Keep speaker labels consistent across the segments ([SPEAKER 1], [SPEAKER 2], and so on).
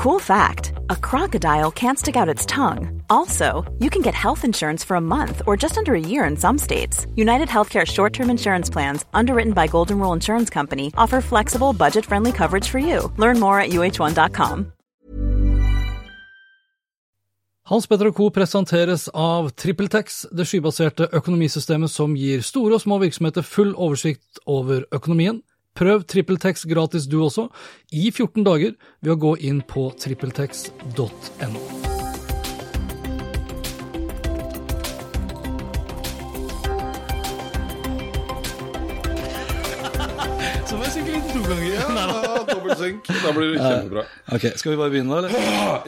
[SPEAKER 1] Cool fact a crocodile can't stick out its tongue. Also, you can get health insurance for a month or just under a year in some states. United Healthcare short term insurance plans, underwritten by Golden Rule Insurance Company, offer flexible, budget friendly coverage for you. Learn more at uh1.com.
[SPEAKER 2] Hans Petter Co. presenteres av TrippelTex, det skybaserte økonomisystemet som gir store og små virksomheter full oversikt over økonomien. Prøv TrippelTex gratis du også, i 14 dager, ved å gå inn på trippeltex.no. Så må jeg sikkert litt to ganger.
[SPEAKER 3] Ja, dobbeltsynk. Da blir det kjempebra.
[SPEAKER 2] Ok, Skal vi bare begynne, da? eller?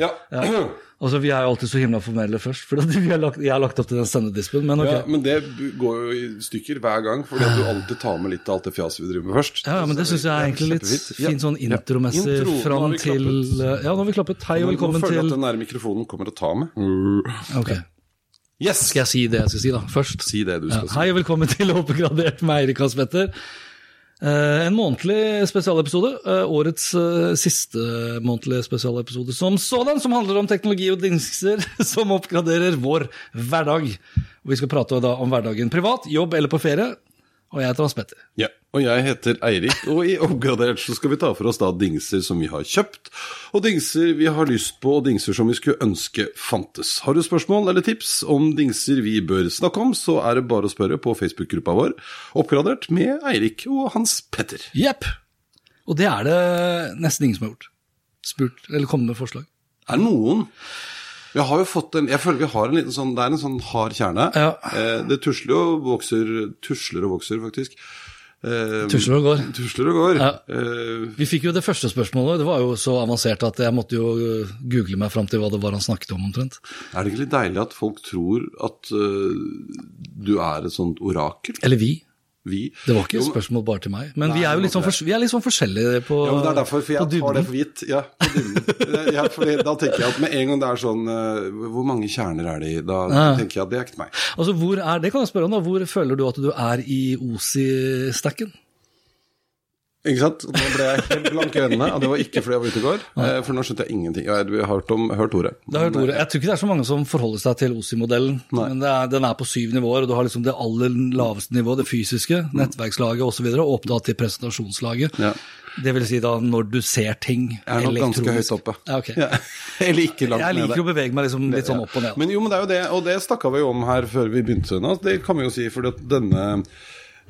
[SPEAKER 3] Ja.
[SPEAKER 2] Altså, Vi er jo alltid så himla formelle først, for vi har lagt, jeg har lagt opp til den sendedispen. Men ok.
[SPEAKER 3] ja, Men det går jo i stykker hver gang, fordi du alltid tar med litt av alt det fjaset vi driver med først.
[SPEAKER 2] Ja, men det syns jeg er egentlig litt fint sånn
[SPEAKER 3] Ja. Intro, nå
[SPEAKER 2] fram til. Ja, nå har vi klappet. Hei og
[SPEAKER 3] Nå
[SPEAKER 2] velkommen
[SPEAKER 3] føler jeg
[SPEAKER 2] til
[SPEAKER 3] at den der mikrofonen kommer til å ta med.
[SPEAKER 2] Ok,
[SPEAKER 3] Yes!
[SPEAKER 2] Skal jeg si det jeg skal si, da? Først.
[SPEAKER 3] Si det du
[SPEAKER 2] Ja.
[SPEAKER 3] skal si.
[SPEAKER 2] Hei og velkommen til Oppgradert med Eirik Hans Petter. Eh, en månedlig spesialepisode. Eh, årets eh, siste månedlige spesialepisode som sådan, som handler om teknologi og dingser som oppgraderer vår hverdag. Vi skal prate om hverdagen privat, jobb eller på ferie. Og jeg heter Hans Petter.
[SPEAKER 3] Ja, og jeg heter Eirik, og i Oppgradert så skal vi ta for oss da dingser som vi har kjøpt, og dingser vi har lyst på, og dingser som vi skulle ønske fantes. Har du spørsmål eller tips om dingser vi bør snakke om, så er det bare å spørre på Facebook-gruppa vår, Oppgradert med Eirik og Hans Petter.
[SPEAKER 2] Jepp. Og det er det nesten ingen som har gjort. Spurt eller kommet med forslag.
[SPEAKER 3] Er det noen Vi har jo fått en Jeg føler vi har en liten sånn Det er en sånn hard kjerne.
[SPEAKER 2] Ja.
[SPEAKER 3] Eh, det tusler og vokser Tusler og vokser, faktisk. Eh,
[SPEAKER 2] Tusler og går.
[SPEAKER 3] Tusler og går.
[SPEAKER 2] Ja.
[SPEAKER 3] Uh,
[SPEAKER 2] Vi fikk jo det første spørsmålet, det var jo så avansert at jeg måtte jo uh, google meg fram til hva det var han snakket om omtrent.
[SPEAKER 3] er det ikke litt deilig at folk tror at uh, du er et sånt orakel?
[SPEAKER 2] Eller vi.
[SPEAKER 3] Vi.
[SPEAKER 2] Det var ikke et spørsmål bare til meg. Men
[SPEAKER 3] Nei,
[SPEAKER 2] vi er jo litt sånn, vi er litt sånn forskjellige på,
[SPEAKER 3] Ja, men Det er derfor, for jeg tar det for gitt. Ja, på dybden. ja, da tenker jeg at med en gang det er sånn eh, Hvor mange kjerner er det i? Da
[SPEAKER 2] Ja.
[SPEAKER 3] tenker jeg at det er ikke meg.
[SPEAKER 2] Altså, hvor er, det kan jeg spørre om da, hvor føler du at du er i OSI-stacken?
[SPEAKER 3] Ikke sant? Nå ble jeg helt blank i øynene, og det var ikke fordi jeg var ute i går. eh, For nå skjønte jeg ingenting. Jeg har hørt, om, hørt ordet.
[SPEAKER 2] Har hørt ordet. Jeg tror ikke det er så mange som forholder seg til OSI-modellen, men det er, den er på syv nivåer, og du har liksom det aller laveste nivået, det fysiske, nettverkslaget osv., og opp da til presentasjonslaget.
[SPEAKER 3] Ja.
[SPEAKER 2] Det vil si da når du ser ting elektronisk?
[SPEAKER 3] Jeg er nok ganske høyt oppe.
[SPEAKER 2] Ja, ok.
[SPEAKER 3] Ja. Eller ikke langt
[SPEAKER 2] Jeg
[SPEAKER 3] nede.
[SPEAKER 2] liker å bevege meg liksom litt sånn opp og ned.
[SPEAKER 3] Men jo, men det er jo det, og det snakka vi jo om her før vi begynte nå. Det kan vi jo si, for denne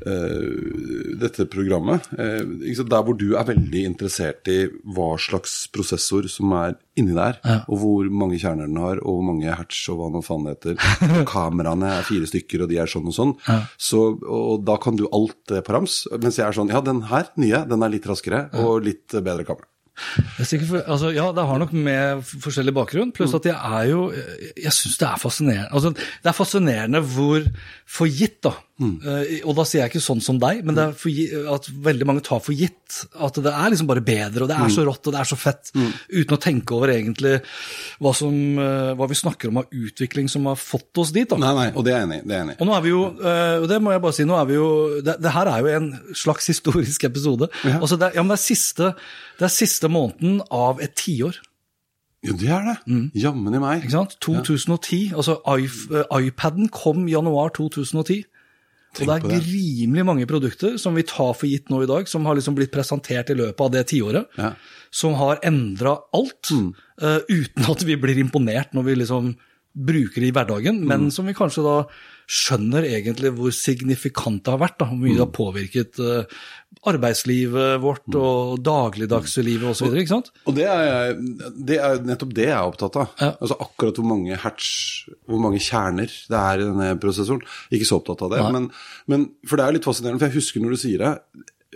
[SPEAKER 3] dette programmet, eh, der hvor du er veldig interessert i hva slags prosessor som er inni der, og hvor mange kjerner den har, og hvor mange hertz og hva nå faen det heter. Kameraene er fire stykker, og de er sånn og sånn. Så, og da kan du alt det på rams. Mens jeg er sånn, ja, den her nye, den er litt raskere og litt bedre kamera.
[SPEAKER 2] Er for, altså, ja, det har nok med forskjellig bakgrunn,
[SPEAKER 3] Mm.
[SPEAKER 2] pluss at jeg er jo Jeg syns det er fascinerende. Altså, det er fascinerende hvor for gitt, da.
[SPEAKER 3] Mm.
[SPEAKER 2] Eh, og da sier jeg ikke sånn som deg, men det for, at veldig mange tar for gitt at det er liksom bare bedre, og det er
[SPEAKER 3] Mm.
[SPEAKER 2] så rått og det er så fett, uten å tenke over egentlig hva, som, eh, hva vi snakker om av utvikling som har fått oss dit. da.
[SPEAKER 3] Nei, nei, og det er jeg enig i.
[SPEAKER 2] Og nå er vi jo, eh, og det må jeg bare si, nå er vi jo, det, det her er jo en slags historisk episode. Altså det, ja, men det er siste, det er siste måneden av et tiår.
[SPEAKER 3] Jo, det er det. Jammen i meg.
[SPEAKER 2] Ikke sant? 2010, altså eh, iPaden kom i januar 2010. og det er rimelig mange produkter som vi tar for gitt nå i dag, som har liksom blitt presentert i løpet av det tiåret,
[SPEAKER 3] Ja. Mm.
[SPEAKER 2] som har endra alt, eh, uten at vi blir imponert når vi liksom bruker det i hverdagen,
[SPEAKER 3] Mm.
[SPEAKER 2] men som vi kanskje da skjønner egentlig hvor signifikant det har vært, da, hvor mye det har
[SPEAKER 3] Mm.
[SPEAKER 2] påvirket eh, arbeidslivet vårt og dagligdagse livet osv. ikke sant?
[SPEAKER 3] Og det er, det er nettopp det jeg er opptatt av.
[SPEAKER 2] Ja.
[SPEAKER 3] Altså Akkurat hvor mange hertz, hvor mange kjerner det er i denne prosessoren. Ikke så opptatt av det. Men, men, for det er litt fascinerende, for jeg husker når du sier det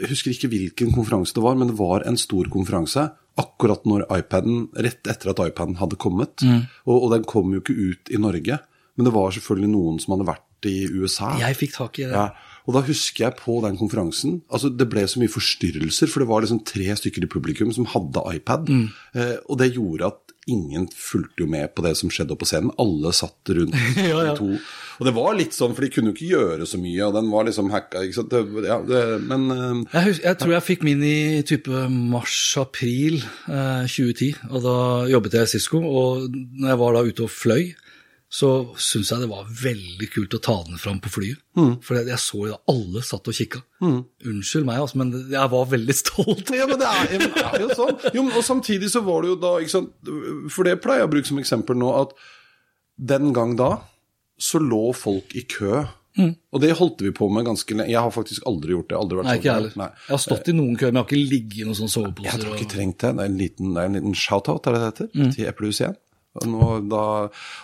[SPEAKER 3] Jeg husker ikke hvilken konferanse det var, men det var en stor konferanse akkurat når iPaden, rett etter at iPaden hadde kommet. Og, og den kom jo ikke ut i Norge, men det var selvfølgelig noen som hadde vært i USA.
[SPEAKER 2] Jeg fikk tak i det.
[SPEAKER 3] Ja, og da husker jeg på den konferansen altså Det ble så mye forstyrrelser, for det var liksom tre stykker i publikum som hadde iPad.
[SPEAKER 2] Mm.
[SPEAKER 3] Eh, og det gjorde at ingen fulgte jo med på det som skjedde på scenen. Alle satt rundt
[SPEAKER 2] Ja, ja.
[SPEAKER 3] to. Og det var litt sånn, for de kunne jo ikke gjøre så mye, og den var liksom hacka. Ikke sant? Det, ja, det, men eh,
[SPEAKER 2] Jeg, husker, jeg tror jeg fikk min i type mars-april eh, 2010, og da jobbet jeg i Cisco. Og når jeg var da ute og fløy, så syns jeg det var veldig kult å ta den fram på flyet. For jeg, så jo da alle satt og kikka. Unnskyld meg, altså, men jeg var veldig stolt.
[SPEAKER 3] Ja, men det er, ja, men det er jo sånn. Jo, og samtidig så var det jo da? For det pleier jeg å bruke som eksempel nå, at den gang da så lå folk i kø. Og det holdt vi på med ganske lenge. Jeg har faktisk aldri gjort det. Aldri vært
[SPEAKER 2] Nei,
[SPEAKER 3] sånn.
[SPEAKER 2] ikke jeg heller. Jeg har stått i noen køer, men jeg har ikke ligget i noen sånne soveposer.
[SPEAKER 3] Jeg tror ikke trengt det. Det er en liten, det er en liten shout-out, er det det heter,
[SPEAKER 2] Mm.
[SPEAKER 3] til Eplehuset igjen. Nå, da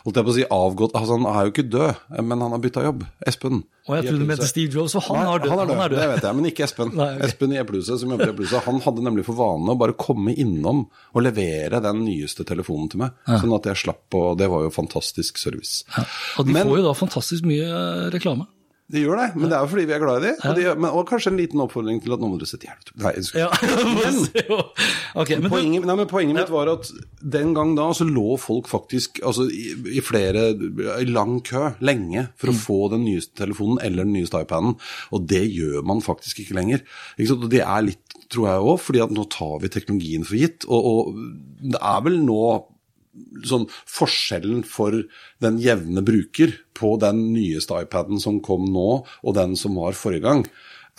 [SPEAKER 3] holdt jeg på å si avgått altså, Han er jo ikke død, men han har bytta jobb. Espen.
[SPEAKER 2] Og jeg trodde du mente Steve Jobs, for han
[SPEAKER 3] Nei,
[SPEAKER 2] har død,
[SPEAKER 3] Han er død,
[SPEAKER 2] Han er død.
[SPEAKER 3] det vet jeg, men ikke Espen.
[SPEAKER 2] Nei, okay.
[SPEAKER 3] Espen i Eplehuset, som jobber i Eplehuset, han hadde nemlig for vane å bare komme innom og levere den nyeste telefonen til meg. Sånn at jeg slapp, og det var jo fantastisk service.
[SPEAKER 2] Og de
[SPEAKER 3] Men-
[SPEAKER 2] får jo da fantastisk mye eh, reklame.
[SPEAKER 3] Det gjør det, men det er jo fordi vi er glad i dem. Og, de, men, og kanskje en liten oppfordring til at nå må dere sette hjelp. Nei,
[SPEAKER 2] Ja, okay, men
[SPEAKER 3] Poenget, nei, men poenget mitt var at den gang da så lå folk faktisk altså, i, i flere i lang kø lenge for å få den nyeste telefonen eller den nyeste iPaden, og det gjør man faktisk ikke lenger. Ikke? Og det er litt, tror jeg òg, fordi at nå tar vi teknologien for gitt. Og, og det er vel nå sånn forskjellen for den jevne bruker på den nyeste iPaden som kom nå, og den som var forrige gang,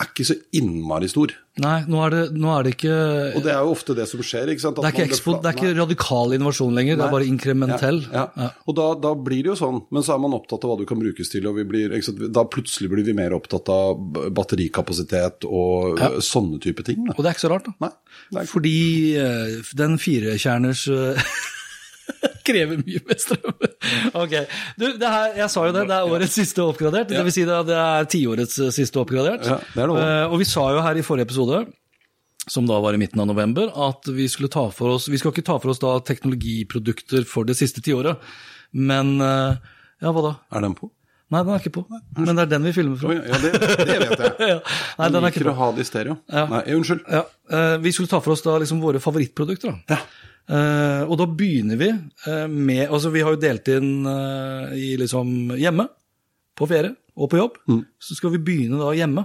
[SPEAKER 3] er ikke så innmari stor.
[SPEAKER 2] Nei, nå er det, nå er det ikke
[SPEAKER 3] Og det er jo ofte det som skjer. ikke sant? At
[SPEAKER 2] det er ikke, ekspo, det er ikke radikal innovasjon lenger, det er bare inkrementell.
[SPEAKER 3] Ja, ja. Og da, da blir det jo sånn, men så er man opptatt av hva du kan brukes til. og vi blir? Da plutselig blir vi mer opptatt av batterikapasitet og
[SPEAKER 2] Ja.
[SPEAKER 3] sånne type ting. Da.
[SPEAKER 2] Og det er ikke så rart, da.
[SPEAKER 3] Nei.
[SPEAKER 2] Fordi eh, den firekjerners eh, krever mye mer strøm. ok. Du, det her, jeg sa jo det, det er årets siste oppgradert. Det vil si det, det er tiårets eh, siste oppgradert.
[SPEAKER 3] Ja, det det også.
[SPEAKER 2] Eh, og vi sa jo her i forrige episode, som da var i midten av november, at vi skulle ta for oss Vi skal ikke ta for oss da teknologiprodukter for det siste tiåret, men eh, Ja, hva da?
[SPEAKER 3] Er den på?
[SPEAKER 2] Nei, den er ikke på. Men det er den vi filmer fra.
[SPEAKER 3] Ja, det, det vet jeg.
[SPEAKER 2] Ja. Nei,
[SPEAKER 3] Jeg
[SPEAKER 2] den er
[SPEAKER 3] liker å ha det i stereo.
[SPEAKER 2] Ja.
[SPEAKER 3] Nei, unnskyld.
[SPEAKER 2] Ja, Uh, vi skulle ta for oss da liksom våre favorittprodukter. Da. Eh, og da begynner vi uh, med Altså, vi har jo delt inn uh, i liksom hjemme, på ferie og på jobb. Så skal vi begynne da hjemme.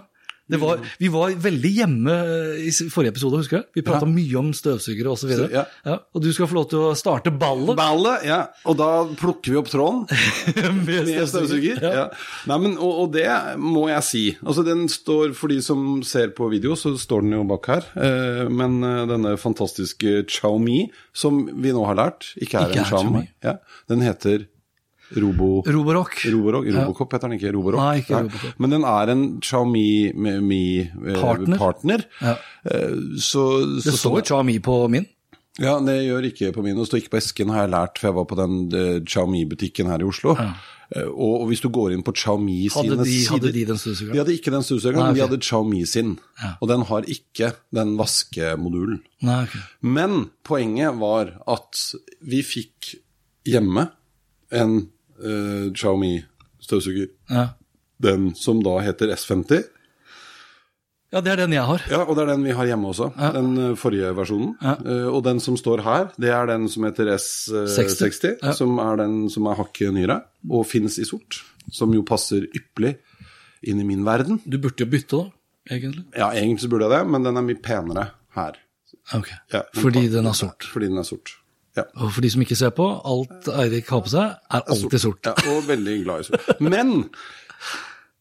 [SPEAKER 2] Det var, vi var veldig hjemme eh, i forrige episode, husker du? Vi prata
[SPEAKER 3] Ja.
[SPEAKER 2] mye om støvsugere osv.
[SPEAKER 3] Så,
[SPEAKER 2] Ja.
[SPEAKER 3] ja.
[SPEAKER 2] og du skal få lov til å starte ballet.
[SPEAKER 3] Ballet, ja. Og da plukker vi opp tråden.
[SPEAKER 2] med
[SPEAKER 3] støvsuger.
[SPEAKER 2] Ja.
[SPEAKER 3] Nei, men, og, og det må jeg si. Altså, den står, For de som ser på video, så står den jo bak her. Eh, men eh, denne fantastiske Xiaomi, som vi nå har lært ikke er
[SPEAKER 2] Ikke
[SPEAKER 3] en Xiaomi, den heter Robo...
[SPEAKER 2] Roborock.
[SPEAKER 3] Roborock, Robocop heter den ikke, Roborock.
[SPEAKER 2] Nei, ikke Robocop.
[SPEAKER 3] Men den er en Xiaomi Mi, eh,
[SPEAKER 2] Partner.
[SPEAKER 3] partner.
[SPEAKER 2] Ja.
[SPEAKER 3] Så, Så,
[SPEAKER 2] Det
[SPEAKER 3] står
[SPEAKER 2] står Xiaomi på min.
[SPEAKER 3] ja, det gjør ikke på min. Det står ikke på esken, har jeg lært, for jeg var på den eh, Xiaomi-butikken her i Oslo. Ja. Og, hvis du går inn på Xiaomi
[SPEAKER 2] Hadde
[SPEAKER 3] sine
[SPEAKER 2] de,
[SPEAKER 3] sider
[SPEAKER 2] hadde de den støvsugeren?
[SPEAKER 3] De hadde ikke den støvsugeren, men de hadde Xiaomi sin.
[SPEAKER 2] Ja.
[SPEAKER 3] Og den har ikke den vaskemodulen.
[SPEAKER 2] Nei, ok.
[SPEAKER 3] Men poenget var at vi fikk hjemme en eh, Xiaomi støvsuger.
[SPEAKER 2] Ja.
[SPEAKER 3] Den som da heter S50.
[SPEAKER 2] ja, det er den jeg har.
[SPEAKER 3] Ja, og det er den vi har hjemme også.
[SPEAKER 2] Ja.
[SPEAKER 3] Den eh, forrige versjonen.
[SPEAKER 2] Ja.
[SPEAKER 3] Uh, og den som står her, det er den som heter S60,
[SPEAKER 2] 60, ja.
[SPEAKER 3] som er den som er hakket nyere, og fins i sort. Som jo passer ypperlig inn i min verden.
[SPEAKER 2] Du burde jo bytte, da, egentlig.
[SPEAKER 3] Ja, egentlig så burde jeg det, men den er mye penere her.
[SPEAKER 2] Ok.
[SPEAKER 3] Ja,
[SPEAKER 2] Fordi den er sort.
[SPEAKER 3] Fordi den er sort. Ja.
[SPEAKER 2] Og for de som ikke ser på, alt Eirik har på seg, er alltid sort.
[SPEAKER 3] Ja, og veldig glad i sort. Men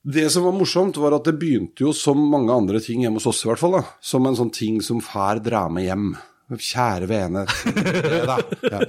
[SPEAKER 3] det som var morsomt, var at det begynte jo som mange andre ting hjemme hos oss, i hvert fall. da, Som en sånn ting som far drar med hjem. Kjære vene. Ja.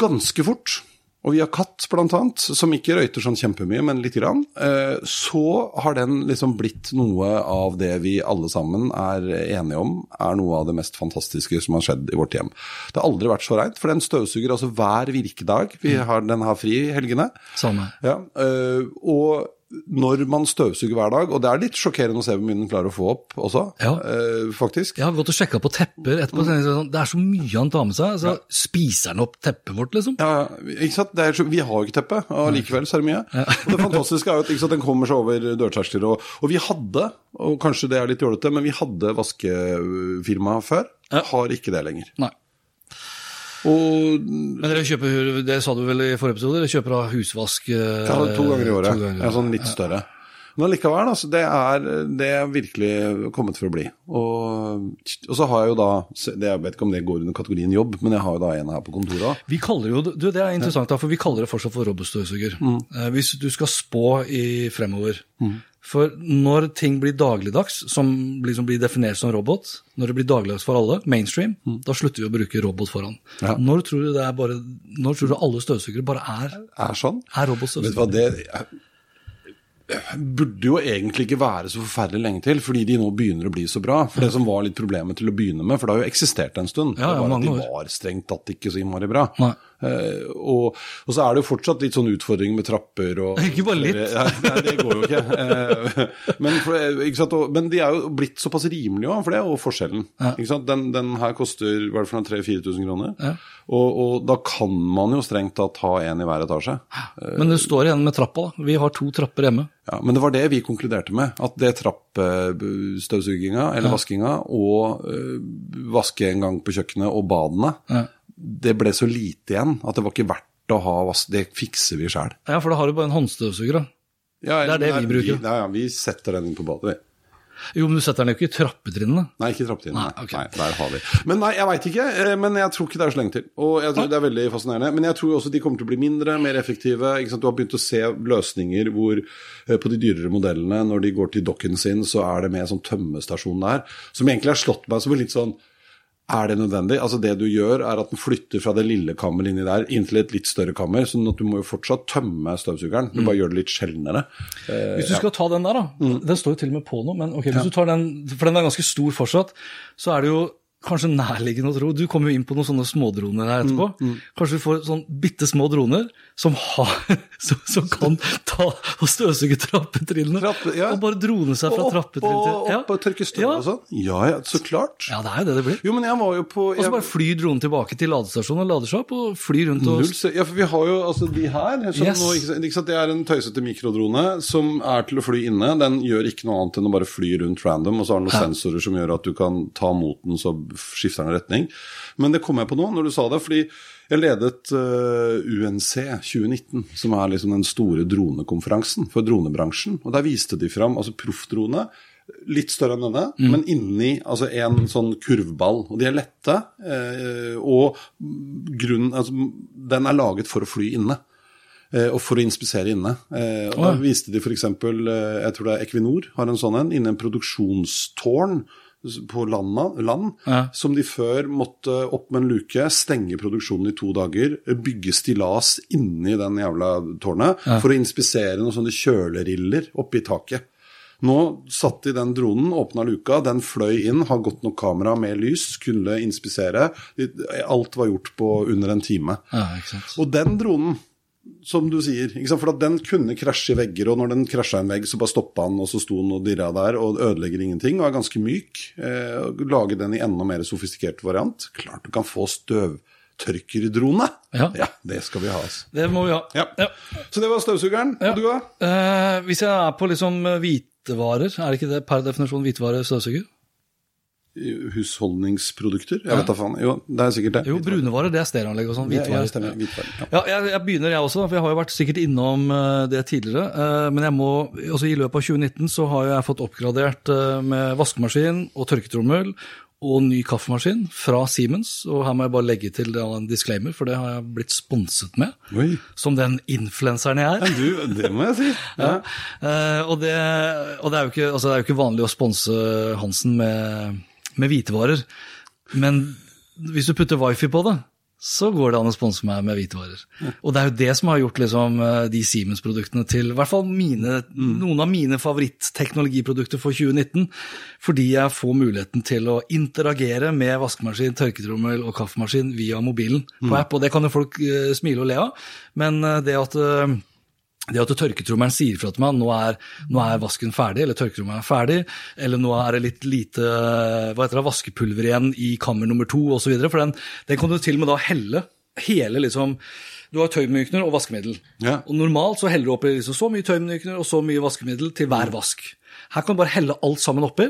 [SPEAKER 3] Ganske fort. Og vi har katt, blant annet, som ikke røyter sånn kjempemye, men lite grann. Eh, Så har den liksom blitt noe av det vi alle sammen er enige om er noe av det mest fantastiske som har skjedd i vårt hjem. Det har aldri vært så reint, for den støvsuger altså hver virkedag. Vi har, den har fri i helgene.
[SPEAKER 2] Samme.
[SPEAKER 3] Ja, øh, og når man støvsuger hver dag, og det er litt sjokkerende å se hvor mye den klarer å få opp også,
[SPEAKER 2] Ja.
[SPEAKER 3] eh, faktisk.
[SPEAKER 2] Jeg har gått og sjekka på tepper etterpå. sånn, Det er så mye han tar med seg. Så spiser han opp teppet vårt, liksom?
[SPEAKER 3] Ja, ikke sant? Det er så, vi har jo ikke teppe, og likevel så er det mye. Og det fantastiske er jo at sant, den kommer seg over dørterskler. Og, og vi hadde, og kanskje det er litt jålete, men vi hadde vaskefirma før.
[SPEAKER 2] Ja.
[SPEAKER 3] Har ikke det lenger.
[SPEAKER 2] Nei.
[SPEAKER 3] Og
[SPEAKER 2] Men dere kjøper, det sa du vel i forrige episode, dere kjøper av husvask eh,
[SPEAKER 3] Ja, to ganger i året.
[SPEAKER 2] ganger
[SPEAKER 3] Ja, sånn litt større. Men allikevel, altså, det er, det er virkelig kommet for å bli. Og, og så har jeg jo da det, Jeg vet ikke om det går under kategorien jobb, men jeg har jo da en her på kontoret òg.
[SPEAKER 2] Vi kaller jo, du, Det er interessant, da, for vi kaller det fortsatt for robotstøvsuger.
[SPEAKER 3] Mm.
[SPEAKER 2] Eh, hvis du skal spå i fremover For når ting blir dagligdags, som liksom blir definert som robot, når det blir dagligdags for alle, mainstream, da slutter vi å bruke robot foran.
[SPEAKER 3] Mm. Ja.
[SPEAKER 2] Når tror du det bare, når tror du alle støvsugere bare er,
[SPEAKER 3] Er sånn.
[SPEAKER 2] er robotstøvsugere?
[SPEAKER 3] det jeg- burde jo egentlig ikke være så forferdelig lenge til, fordi de nå begynner å bli så bra. For det som var litt problemet til å begynne med, for det har jo eksistert en stund,
[SPEAKER 2] Ja, ja,
[SPEAKER 3] det var at de var strengt tatt ikke så innmari bra.
[SPEAKER 2] Nei.
[SPEAKER 3] Eh, og, og så er det jo fortsatt litt sånn utfordringer med trapper og
[SPEAKER 2] Ikke bare litt.
[SPEAKER 3] Nei, nei, det går jo ikke. Eh, men, for, ikke sant? Og, men de er jo blitt såpass rimelige òg, for det er jo forskjellen.
[SPEAKER 2] Ja.
[SPEAKER 3] Ikke sant? Den, den her koster er det for 3000-4000 kroner.
[SPEAKER 2] Ja.
[SPEAKER 3] Og, og da kan man jo strengt tatt ha en i hver etasje.
[SPEAKER 2] Men det står igjen med trappa. da. Vi har to trapper hjemme.
[SPEAKER 3] Ja, Men det var det vi konkluderte med. At det trappestøvsuginga eller vaskinga og ø, vaske en gang på kjøkkenet og badene,
[SPEAKER 2] Ja.
[SPEAKER 3] Det ble så lite igjen at det var ikke verdt å ha vask... Det fikser vi sjæl.
[SPEAKER 2] Ja, for da har du bare en håndstøvsuger. da.
[SPEAKER 3] Ja,
[SPEAKER 2] Det er det vi bruker.
[SPEAKER 3] Vi, ja, ja, vi setter den inn på badet, vi.
[SPEAKER 2] Jo, men du setter den jo ikke i trappetrinnene.
[SPEAKER 3] Nei, ikke i trappetrinnene.
[SPEAKER 2] Nei, okay.
[SPEAKER 3] nei, der har vi. Men nei, jeg veit ikke. eh, Men jeg tror ikke det er så lenge til. Og jeg tror det er veldig fascinerende. Men jeg tror også de kommer til å bli mindre, mer effektive. Du har begynt å se løsninger hvor eh, på de dyrere modellene, når de går til dokken sin, så er det med en sånn tømmestasjon der. Som egentlig har slått meg som en litt sånn er det nødvendig? Altså Det du gjør, er at den flytter fra det lille kammeret inni der inn til et litt større kammer. sånn at du må jo fortsatt tømme støvsugeren. Du bare gjør det litt sjeldnere. Eh,
[SPEAKER 2] Hvis du skal ta den der, da.
[SPEAKER 3] Mm.
[SPEAKER 2] Den står jo til og med på noe, men ok, hvis du tar den, for den er ganske stor fortsatt, så er det jo kanskje nærliggende å tro Du kommer jo inn på noen sånne smådroner her etterpå.
[SPEAKER 3] Mm,
[SPEAKER 2] Kanskje du får sånn bitte små droner som, har, som, som kan ta og støvsuge trappetrillene.
[SPEAKER 3] Trappe- ja.
[SPEAKER 2] Og bare drone seg fra
[SPEAKER 3] trappetrill
[SPEAKER 2] til
[SPEAKER 3] og, opp og tørke støv
[SPEAKER 2] ja.
[SPEAKER 3] og sånn? Ja, ja, så klart.
[SPEAKER 2] Ja, det er jo det det blir.
[SPEAKER 3] Jo, men jeg var jo på
[SPEAKER 2] Og så bare fly dronen tilbake til ladestasjonen og opp, og fly rundt og
[SPEAKER 3] Null, ja, for vi har jo altså de her. Som
[SPEAKER 2] Yes.
[SPEAKER 3] nå, ikke, sant- Det er en tøysete mikrodrone som er til å fly inne. Den gjør ikke noe annet enn å bare fly rundt random, og så har den noen sensorer som gjør at du kan ta mot den, så skifter den retning. Men det kom jeg på nå, når du sa det, fordi jeg ledet uh, UNC 2019, som er liksom den store dronekonferansen for dronebransjen. Og der viste de fram altså proffdrone. Litt større enn denne, men inni altså en sånn kurvball. Og de er lette. Eh, og grunnen, altså, den er laget for å fly inne. Eh, og for å inspisere inne. Eh, og Da viste de f.eks. Jeg tror det er Equinor har en sånn en, inne en produksjonstårn på landa, land,
[SPEAKER 2] Ja.
[SPEAKER 3] som de før måtte opp med en luke, stenge produksjonen i to dager, bygge stillas inni den jævla tårnet for å inspisere noen sånne kjøleriller oppi taket. Nå satt de den dronen, åpna luka, den fløy inn, har godt nok kamera med lys, kunne inspisere. Alt var gjort på under en time.
[SPEAKER 2] Ja.
[SPEAKER 3] Og den dronen, som du sier, for at den kunne krasje i vegger, og når den krasja en vegg, så bare stoppa den, og så sto den og dirra der, og ødelegger ingenting, og er ganske myk. Eh, lage den i enda mer sofistikert variant. Klart du kan få støvtørkerdrone!
[SPEAKER 2] Ja.
[SPEAKER 3] ja, det skal vi ha, altså.
[SPEAKER 2] Det må vi ha.
[SPEAKER 3] Ja. Så det var støvsugeren.
[SPEAKER 2] Ja.
[SPEAKER 3] Og du, da?
[SPEAKER 2] Eh, hvis jeg er på liksom hvitevarer, er det ikke det per definisjon hvitevare støvsuger?
[SPEAKER 3] Husholdningsprodukter? Jeg vet da faen. Jo, det er sikkert det.
[SPEAKER 2] Jo, brunevare, det er stereoanlegg og sånn.
[SPEAKER 3] hvitvare. ja, stemmer. Hvitvarer. Ja.
[SPEAKER 2] Ja, jeg, jeg begynner jeg også, for jeg har jo vært sikkert innom eh, det tidligere. eh, Men jeg må, altså i løpet av 2019 så har jeg fått oppgradert eh, med vaskemaskin og tørketrommel og ny kaffemaskin fra Siemens. Og her må jeg bare legge til en disclaimer, for det har jeg blitt sponset med.
[SPEAKER 3] Oi.
[SPEAKER 2] Som den influenseren jeg er.
[SPEAKER 3] Ja, du, det må jeg si. Ja.
[SPEAKER 2] Ja. og det, og det, er ikke, altså det er jo ikke vanlig å sponse Hansen med, med hvitevarer. Men hvis du putter wifi på det, så går det an å sponse meg med hvitevarer. Og det er jo det som har gjort liksom, eh, de Siemens-produktene til i hvert fall mine, noen av mine favorittteknologiprodukter for 2019. Fordi jeg får muligheten til å interagere med vaskemaskin, tørketrommel og kaffemaskin via mobilen på app. Og det kan jo folk uh, smile og le av, men eh, det at eh, det at tørketrommelen sier fra til meg nå er, nå er vasken ferdig, eller tørketrommelen er ferdig, eller nå er det litt lite hva heter det, vaskepulver igjen i kammer nummer to osv. For den, den kan du til og med da helle hele liksom Du har tøymykner og vaskemiddel.
[SPEAKER 3] Ja.
[SPEAKER 2] Og Normalt så heller du oppi liksom så mye tøymykner og så mye vaskemiddel til hver vask. Her kan du bare helle alt sammen oppi,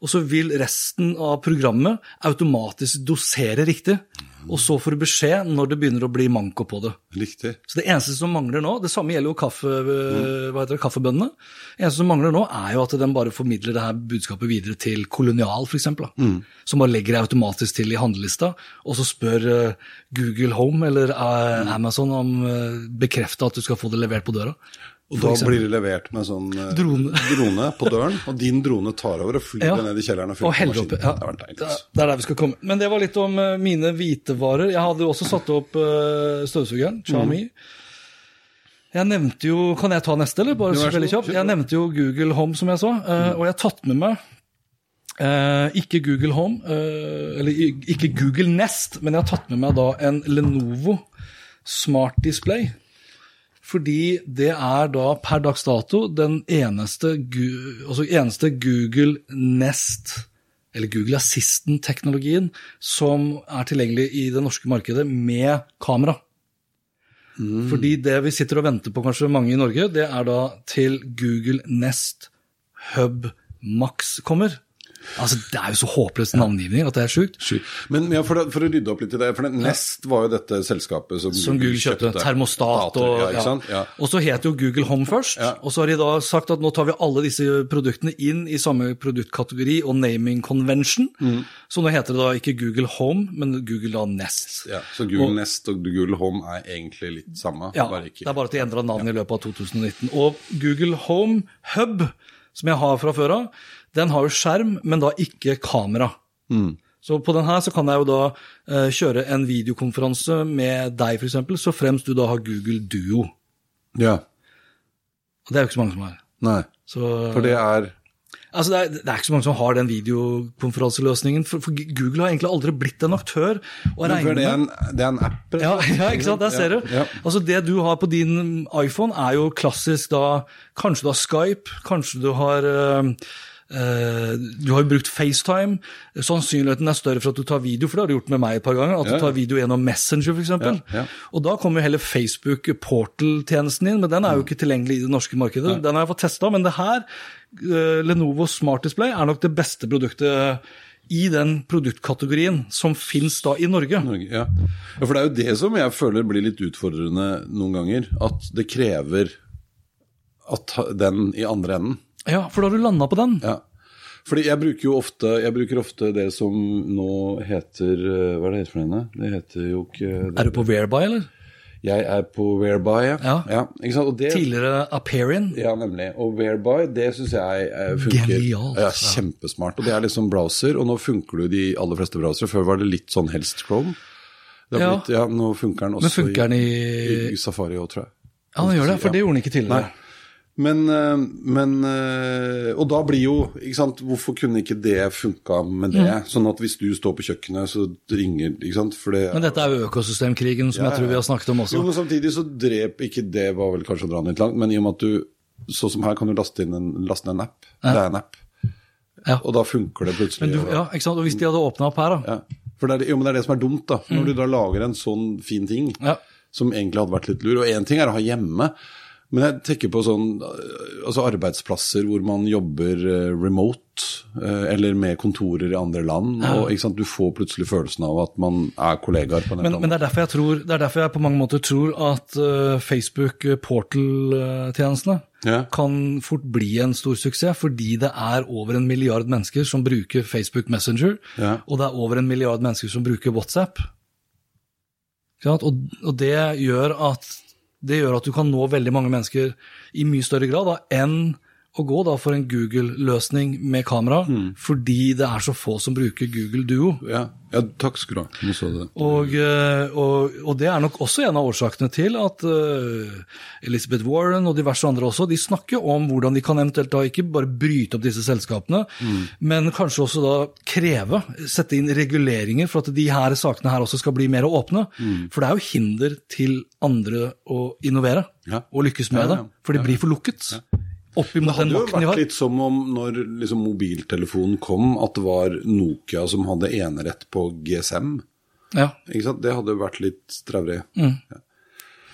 [SPEAKER 2] og så vil resten av programmet automatisk dosere riktig. Og så får du beskjed når det begynner å bli manko på det.
[SPEAKER 3] Riktig.
[SPEAKER 2] Så det eneste som mangler nå, det samme gjelder jo kaffe, hva heter det, kaffebøndene. Det eneste som mangler nå, er jo at den bare formidler det her budskapet videre til Kolonial, f.eks. Mm. Som bare legger det automatisk til i handlelista, og så spør uh, Google Home eller uh, Amazon om uh, bekrefte at du skal få det levert på døra.
[SPEAKER 3] Og da blir det levert med sånn
[SPEAKER 2] drone.
[SPEAKER 3] drone. på døren, og din drone tar over og flyr
[SPEAKER 2] Ja.
[SPEAKER 3] ned i kjelleren og fyller
[SPEAKER 2] på
[SPEAKER 3] maskinen.
[SPEAKER 2] Ja.
[SPEAKER 3] Det deilig. Altså.
[SPEAKER 2] det er der vi skal komme. Men det var litt om eh, mine hvitevarer. Jeg hadde jo også satt opp uh, støvsugeren, Xiaomi. Jeg nevnte jo Kan jeg ta neste, eller? Bare
[SPEAKER 3] så
[SPEAKER 2] veldig kjapt. Jeg nevnte jo Google Home, som jeg sa, eh, og jeg har tatt med meg eh, ikke Google Home, eh, eller ikke Google Nest, men jeg har tatt med meg da en Lenovo Smart Display. Fordi det er da per dags dato den eneste, altså eneste Google Nest, eller Google Assistant-teknologien, som er tilgjengelig i det norske markedet med kamera. Fordi det vi sitter og venter på, kanskje mange i Norge, det er da til Google Nest Hub Max kommer. Altså, Det er jo så håpløs navngivning at det er sjukt.
[SPEAKER 3] Men ja, for, for å rydde opp litt i det, for Nest var jo dette selskapet som,
[SPEAKER 2] Som Google kjøpte. Termostat og
[SPEAKER 3] ja,
[SPEAKER 2] ja.
[SPEAKER 3] Ja.
[SPEAKER 2] Og så het jo Google Home først. Og så har de da sagt at nå tar vi alle disse produktene inn i samme produktkategori og naming convention.
[SPEAKER 3] Mm.
[SPEAKER 2] Så nå heter det da ikke Google Home, men Google da Nest.
[SPEAKER 3] Ja, så Google
[SPEAKER 2] Og-
[SPEAKER 3] Nest og Google Home er egentlig litt samme,
[SPEAKER 2] Ja, det er bare at de endra navn i løpet av 2019. Og Google Home Hub, som jeg har fra før av, den har jo skjerm, men da ikke kamera.
[SPEAKER 3] Mm.
[SPEAKER 2] Så på den her så kan jeg jo da eh, kjøre en videokonferanse med deg, f.eks., så fremst du da har Google Duo.
[SPEAKER 3] Ja.
[SPEAKER 2] Og det er jo ikke så mange som har.
[SPEAKER 3] Nei,
[SPEAKER 2] Så,
[SPEAKER 3] for det er
[SPEAKER 2] altså det, er, det er ikke så mange som har den videokonferanseløsningen. For, for Google har egentlig aldri blitt en aktør å regne
[SPEAKER 3] det er en, det er en app,
[SPEAKER 2] Ja, ja, ikke sant? Der ser du.
[SPEAKER 3] Ja, ja.
[SPEAKER 2] Altså Det du har på din iPhone, er jo klassisk da Kanskje du har Skype, kanskje du har eh, du har jo brukt FaceTime. Sannsynligheten er større for at du tar video, for det har du gjort med meg et par ganger. At du ger video gjennom Messenger, f.eks.
[SPEAKER 3] Ja, ja.
[SPEAKER 2] Og da kommer jo heller Facebook Portal-tjenesten inn, men den er jo ikke tilgjengelig i det norske markedet. Den har jeg fått testa, men det her, eh, Lenovo Smart Display, er nok det beste produktet i den produktkategorien som fins da i Norge.
[SPEAKER 3] Norge, ja. ja, for det er jo det som jeg føler blir litt utfordrende noen ganger. At det krever at den i andre enden.
[SPEAKER 2] Ja, for da har du landa på den.
[SPEAKER 3] Ja. Fordi jeg bruker jo ofte, jeg bruker ofte det som nå heter eh, Hva er det heter for henne? Det heter jo ikke det,
[SPEAKER 2] Er du på Whereby, eller?
[SPEAKER 3] Jeg er på Whereby, ja.
[SPEAKER 2] Ja.
[SPEAKER 3] Og det,
[SPEAKER 2] Tidligere appearin.
[SPEAKER 3] Ja, nemlig. Og Whereby, det syns jeg eh, funker.
[SPEAKER 2] Genialt,
[SPEAKER 3] Ja,
[SPEAKER 2] ja.
[SPEAKER 3] kjempesmart. Og det er liksom browser, og nå funker det i de aller fleste browsere. Før var det litt sånn helst Chrome.
[SPEAKER 2] Ja.
[SPEAKER 3] blitt, ja, nå funker den også
[SPEAKER 2] funker den
[SPEAKER 3] i,
[SPEAKER 2] i
[SPEAKER 3] i Safari òg, tror jeg.
[SPEAKER 2] Ja, den gjør det, for
[SPEAKER 3] Ja.
[SPEAKER 2] det gjorde den ikke
[SPEAKER 3] Nei. Men, eh, men eh, Og da blir jo ikke sant, Hvorfor kunne ikke det funka med det?
[SPEAKER 2] Mm.
[SPEAKER 3] Sånn at hvis du står på kjøkkenet, så ringer ikke sant? Det,
[SPEAKER 2] Men dette er jo økosystemkrigen som
[SPEAKER 3] Ja,
[SPEAKER 2] jeg tror vi har snakket om
[SPEAKER 3] Jo, men samtidig så drep ikke det var vel kanskje å dra den litt langt, men i og med at du Sånn som her kan du laste inn en, laste en app. Det er en app.
[SPEAKER 2] Ja.
[SPEAKER 3] Og da funker det plutselig.
[SPEAKER 2] Men du, ja, ikke sant? Og hvis de hadde åpna opp her, da.
[SPEAKER 3] Ja. For det er, jo, men det er det som er dumt, da. Når du da lager en sånn fin ting,
[SPEAKER 2] Mm. Ja.
[SPEAKER 3] som egentlig hadde vært litt lur. Og én ting er å ha hjemme, men jeg tenker på sånn øh, altså arbeidsplasser hvor man jobber øh, remote, øh, eller med kontorer i andre land. og sant, Du får plutselig følelsen av at man er kollegaer på en
[SPEAKER 2] Men, men det er derfor jeg tror, det er derfor jeg på mange måter tror at eh, Facebook eh, Portal-tjenestene
[SPEAKER 3] Ja.
[SPEAKER 2] kan fort bli en stor suksess, fordi det er over en milliard mennesker som bruker Facebook Messenger,
[SPEAKER 3] Ja.
[SPEAKER 2] og det er over en milliard mennesker som bruker WhatsApp. Og, og det, gjør at, det gjør at du kan nå veldig mange mennesker i mye større grad da, enn å gå da for en Google-løsning med kamera, fordi det er så få som bruker Google Duo.
[SPEAKER 3] Ja, ja takk skal du ha. Du det.
[SPEAKER 2] Og, eh, og, og det er nok også en av årsakene til at uh, Elizabeth Warren og diverse andre også, de snakker om hvordan de kan eventuelt da ikke bare bryte opp disse selskapene, men kanskje også da kreve, sette inn reguleringer for at de her sakene her også skal bli mer åpne. For det er jo hinder til andre å innovere
[SPEAKER 3] Ja.
[SPEAKER 2] og lykkes med
[SPEAKER 3] ja.
[SPEAKER 2] det, for de blir for lukket. Opp
[SPEAKER 3] Det
[SPEAKER 2] imot den
[SPEAKER 3] hadde jo vært litt som om når liksom, mobiltelefonen kom, at det var Nokia som hadde enerett på GSM.
[SPEAKER 2] Ja.
[SPEAKER 3] Ikke sant? Det hadde vært litt straurig.
[SPEAKER 2] Mm.
[SPEAKER 3] Ja.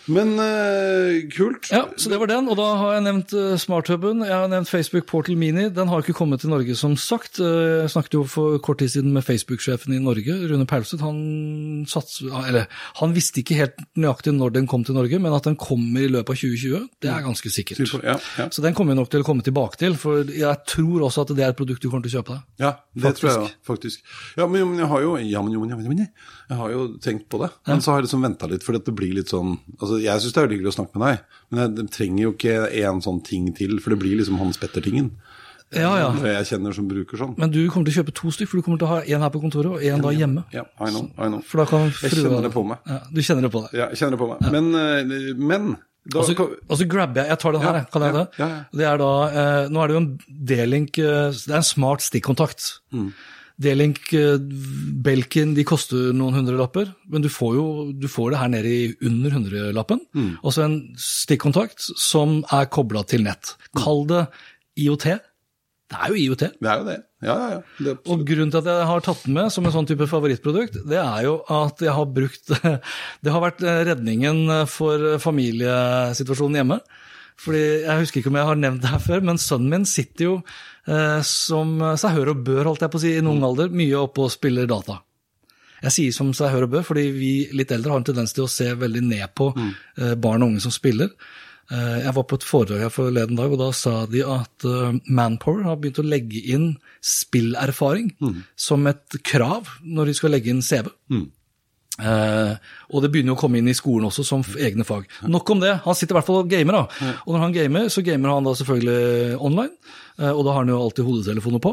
[SPEAKER 3] Men uh, kult.
[SPEAKER 2] Ja, så det var den, og da har jeg nevnt uh, smarthuben, jeg har nevnt Facebook Portal Mini. Den har ikke kommet til Norge, som sagt. Uh, jeg snakket jo for kort tid siden med Facebook-sjefen i Norge, Rune Paulseth. Han, han visste ikke helt nøyaktig når den kom til Norge, men at den kommer i løpet av 2020, det er ganske sikkert.
[SPEAKER 3] Ja, ja.
[SPEAKER 2] Så den kommer vi nok til å komme tilbake til, for jeg tror også at det er et produkt du kommer til å kjøpe deg.
[SPEAKER 3] Ja, det
[SPEAKER 2] Faktisk.
[SPEAKER 3] tror jeg faktisk. Ja, men, men jeg har jo ja, men, jo, men, jo, men, jo, men, jeg har jo tenkt på det. Men så har jeg liksom venta litt, for det blir litt sånn altså, Jeg syns det er hyggelig å snakke med deg, men jeg, trenger jo ikke en sånn ting til, for det blir liksom Hans Petter-tingen.
[SPEAKER 2] Ja, ja.
[SPEAKER 3] Jeg kjenner som bruker sånn.
[SPEAKER 2] Men du kommer til å kjøpe to stykker, for du kommer til å ha en her på kontoret og en da hjemme.
[SPEAKER 3] Ja, I know, I know.
[SPEAKER 2] For da kan
[SPEAKER 3] Jeg kjenner det på meg.
[SPEAKER 2] Ja, du kjenner det på deg.
[SPEAKER 3] Ja, jeg kjenner det på meg. Men, eh, men da,
[SPEAKER 2] Og så, og så grabber jeg Jeg tar den her,
[SPEAKER 3] Ja,
[SPEAKER 2] kan jeg
[SPEAKER 3] ja,
[SPEAKER 2] det?
[SPEAKER 3] ja, ja.
[SPEAKER 2] Det er da eh, Nå er det jo en D-link eh, Det er en smart stikkontakt.
[SPEAKER 3] Mm.
[SPEAKER 2] D-link eh, Belkin de koster noen hundrelapper, men du får jo du får det her nede i under hundrelappen.
[SPEAKER 3] Mm.
[SPEAKER 2] Og så en stikkontakt som er kobla til nett. Kall det IOT. Det er jo IOT.
[SPEAKER 3] Det er jo det. Ja, ja, ja. Det
[SPEAKER 2] Og grunnen til at jeg har tatt den med som en sånn type favorittprodukt, det er jo at jeg har brukt Det har vært redningen for familiesituasjonen hjemme. Fordi Jeg husker ikke om jeg har nevnt det her før, men sønnen min sitter jo eh, som seg hør og bør, holdt jeg på å si, i en ung alder, mye oppe og spiller data. Jeg sier som seg hør og bør, fordi vi litt eldre har en tendens til å se veldig ned på eh, barn og unge som spiller. Eh, jeg var på et foredrag her forleden dag, og da sa de at eh, Manpower har begynt å legge inn spillerfaring som et krav når de skal legge inn CV. Eh, og det begynner jo å komme inn i skolen også som egne fag. Nok om det. Han sitter i hvert fall og gamer. da. Og når han gamer, så gamer han da selvfølgelig online. Uh, og da har han jo alltid hodetelefoner på.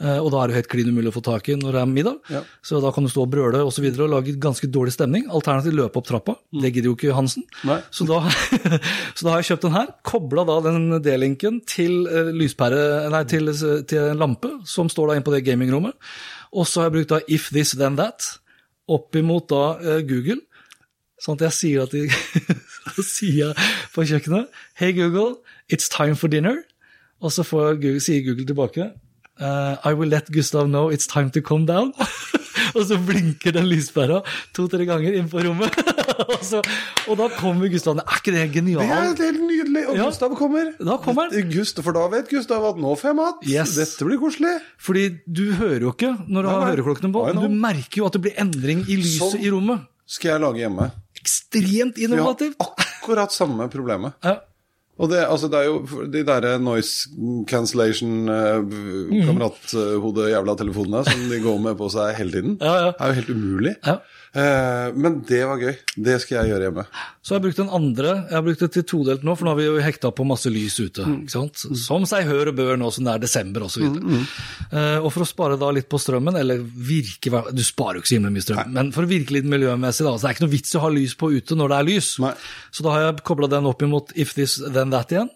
[SPEAKER 2] Uh, og da er det jo helt klin umulig å få tak i når det er middag.
[SPEAKER 3] Ja.
[SPEAKER 2] Så da kan du stå og brøle og, så videre, og lage ganske dårlig stemning. Alternativt løpe opp trappa. Det gidder jo ikke Hansen. Så da, så da har jeg kjøpt den her. Kobla da den D-linken til lyspære, nei, til, til en lampe som står da inne på det gamingrommet. Og så har jeg brukt da If This Then That oppimot da eh, Google. Sånn at jeg sier at de, sier jeg på kjøkkenet Hey Google, it's time for dinner. Og så Google, sier Google tilbake eh, I will let Gustav know it's time to come down. og så blinker den lyspæra to-tre ganger inn på rommet. og, så, og da kommer Gustav. Er ikke det genialt?
[SPEAKER 3] Det er helt nydelig. Og
[SPEAKER 2] Ja.
[SPEAKER 3] Gustav kommer.
[SPEAKER 2] Da kommer han.
[SPEAKER 3] Gustav, for da vet Gustav at nå får jeg mat.
[SPEAKER 2] Yes.
[SPEAKER 3] Dette blir koselig.
[SPEAKER 2] Fordi du hører jo ikke når du har høreklokkene på, men du merker jo at det blir endring i lyset
[SPEAKER 3] Sånn.
[SPEAKER 2] i rommet.
[SPEAKER 3] Skal jeg lage hjemme.
[SPEAKER 2] Ekstremt innovativt.
[SPEAKER 3] Vi har akkurat samme problemet.
[SPEAKER 2] Ja.
[SPEAKER 3] Og det, altså, det er jo de derre noise cancellation, uh, kamerathode-jævla telefonene som de går med på seg hele tiden,
[SPEAKER 2] Ja, ja.
[SPEAKER 3] er jo helt umulig.
[SPEAKER 2] Ja.
[SPEAKER 3] Eh, men det var gøy. Det skal jeg gjøre hjemme.
[SPEAKER 2] Så har jeg brukt den andre. Jeg har brukt det til todelt nå, for nå har vi jo hekta på masse lys ute. sant? Som seg hør og bør nå som det er desember osv. Mm, og for å spare da litt på strømmen, eller virke Du sparer jo ikke så himla mye strøm, men for å virke litt miljømessig, da. Så det er ikke noe vits i å ha lys på ute når det er lys.
[SPEAKER 3] Nei.
[SPEAKER 2] Så da har jeg kobla den opp imot If This Then That igjen.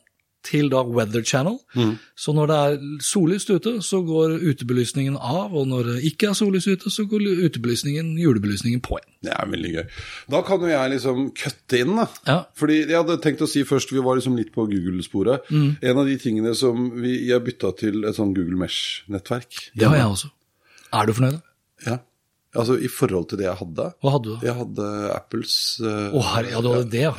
[SPEAKER 2] Til da Weather Channel. Så når det er sollyst ute, så går utebelysningen av, og når det ikke er sollyst ute, så går utebelysningen, julebelysningen på igjen.
[SPEAKER 3] Det er veldig gøy. Da kan jo jeg liksom kutte inn, da.
[SPEAKER 2] Ja.
[SPEAKER 3] Fordi jeg hadde tenkt å si først, vi var liksom litt på Google-sporet.
[SPEAKER 2] Mm.
[SPEAKER 3] En av de tingene som vi jeg bytta til et sånn Google Mesh-nettverk.
[SPEAKER 2] Det har jeg også. Er du fornøyd?
[SPEAKER 3] Ja. Altså i forhold til det jeg hadde.
[SPEAKER 2] Hva hadde du da?
[SPEAKER 3] Jeg hadde Apples eh,
[SPEAKER 2] Å herre, ja, du hadde det, ja.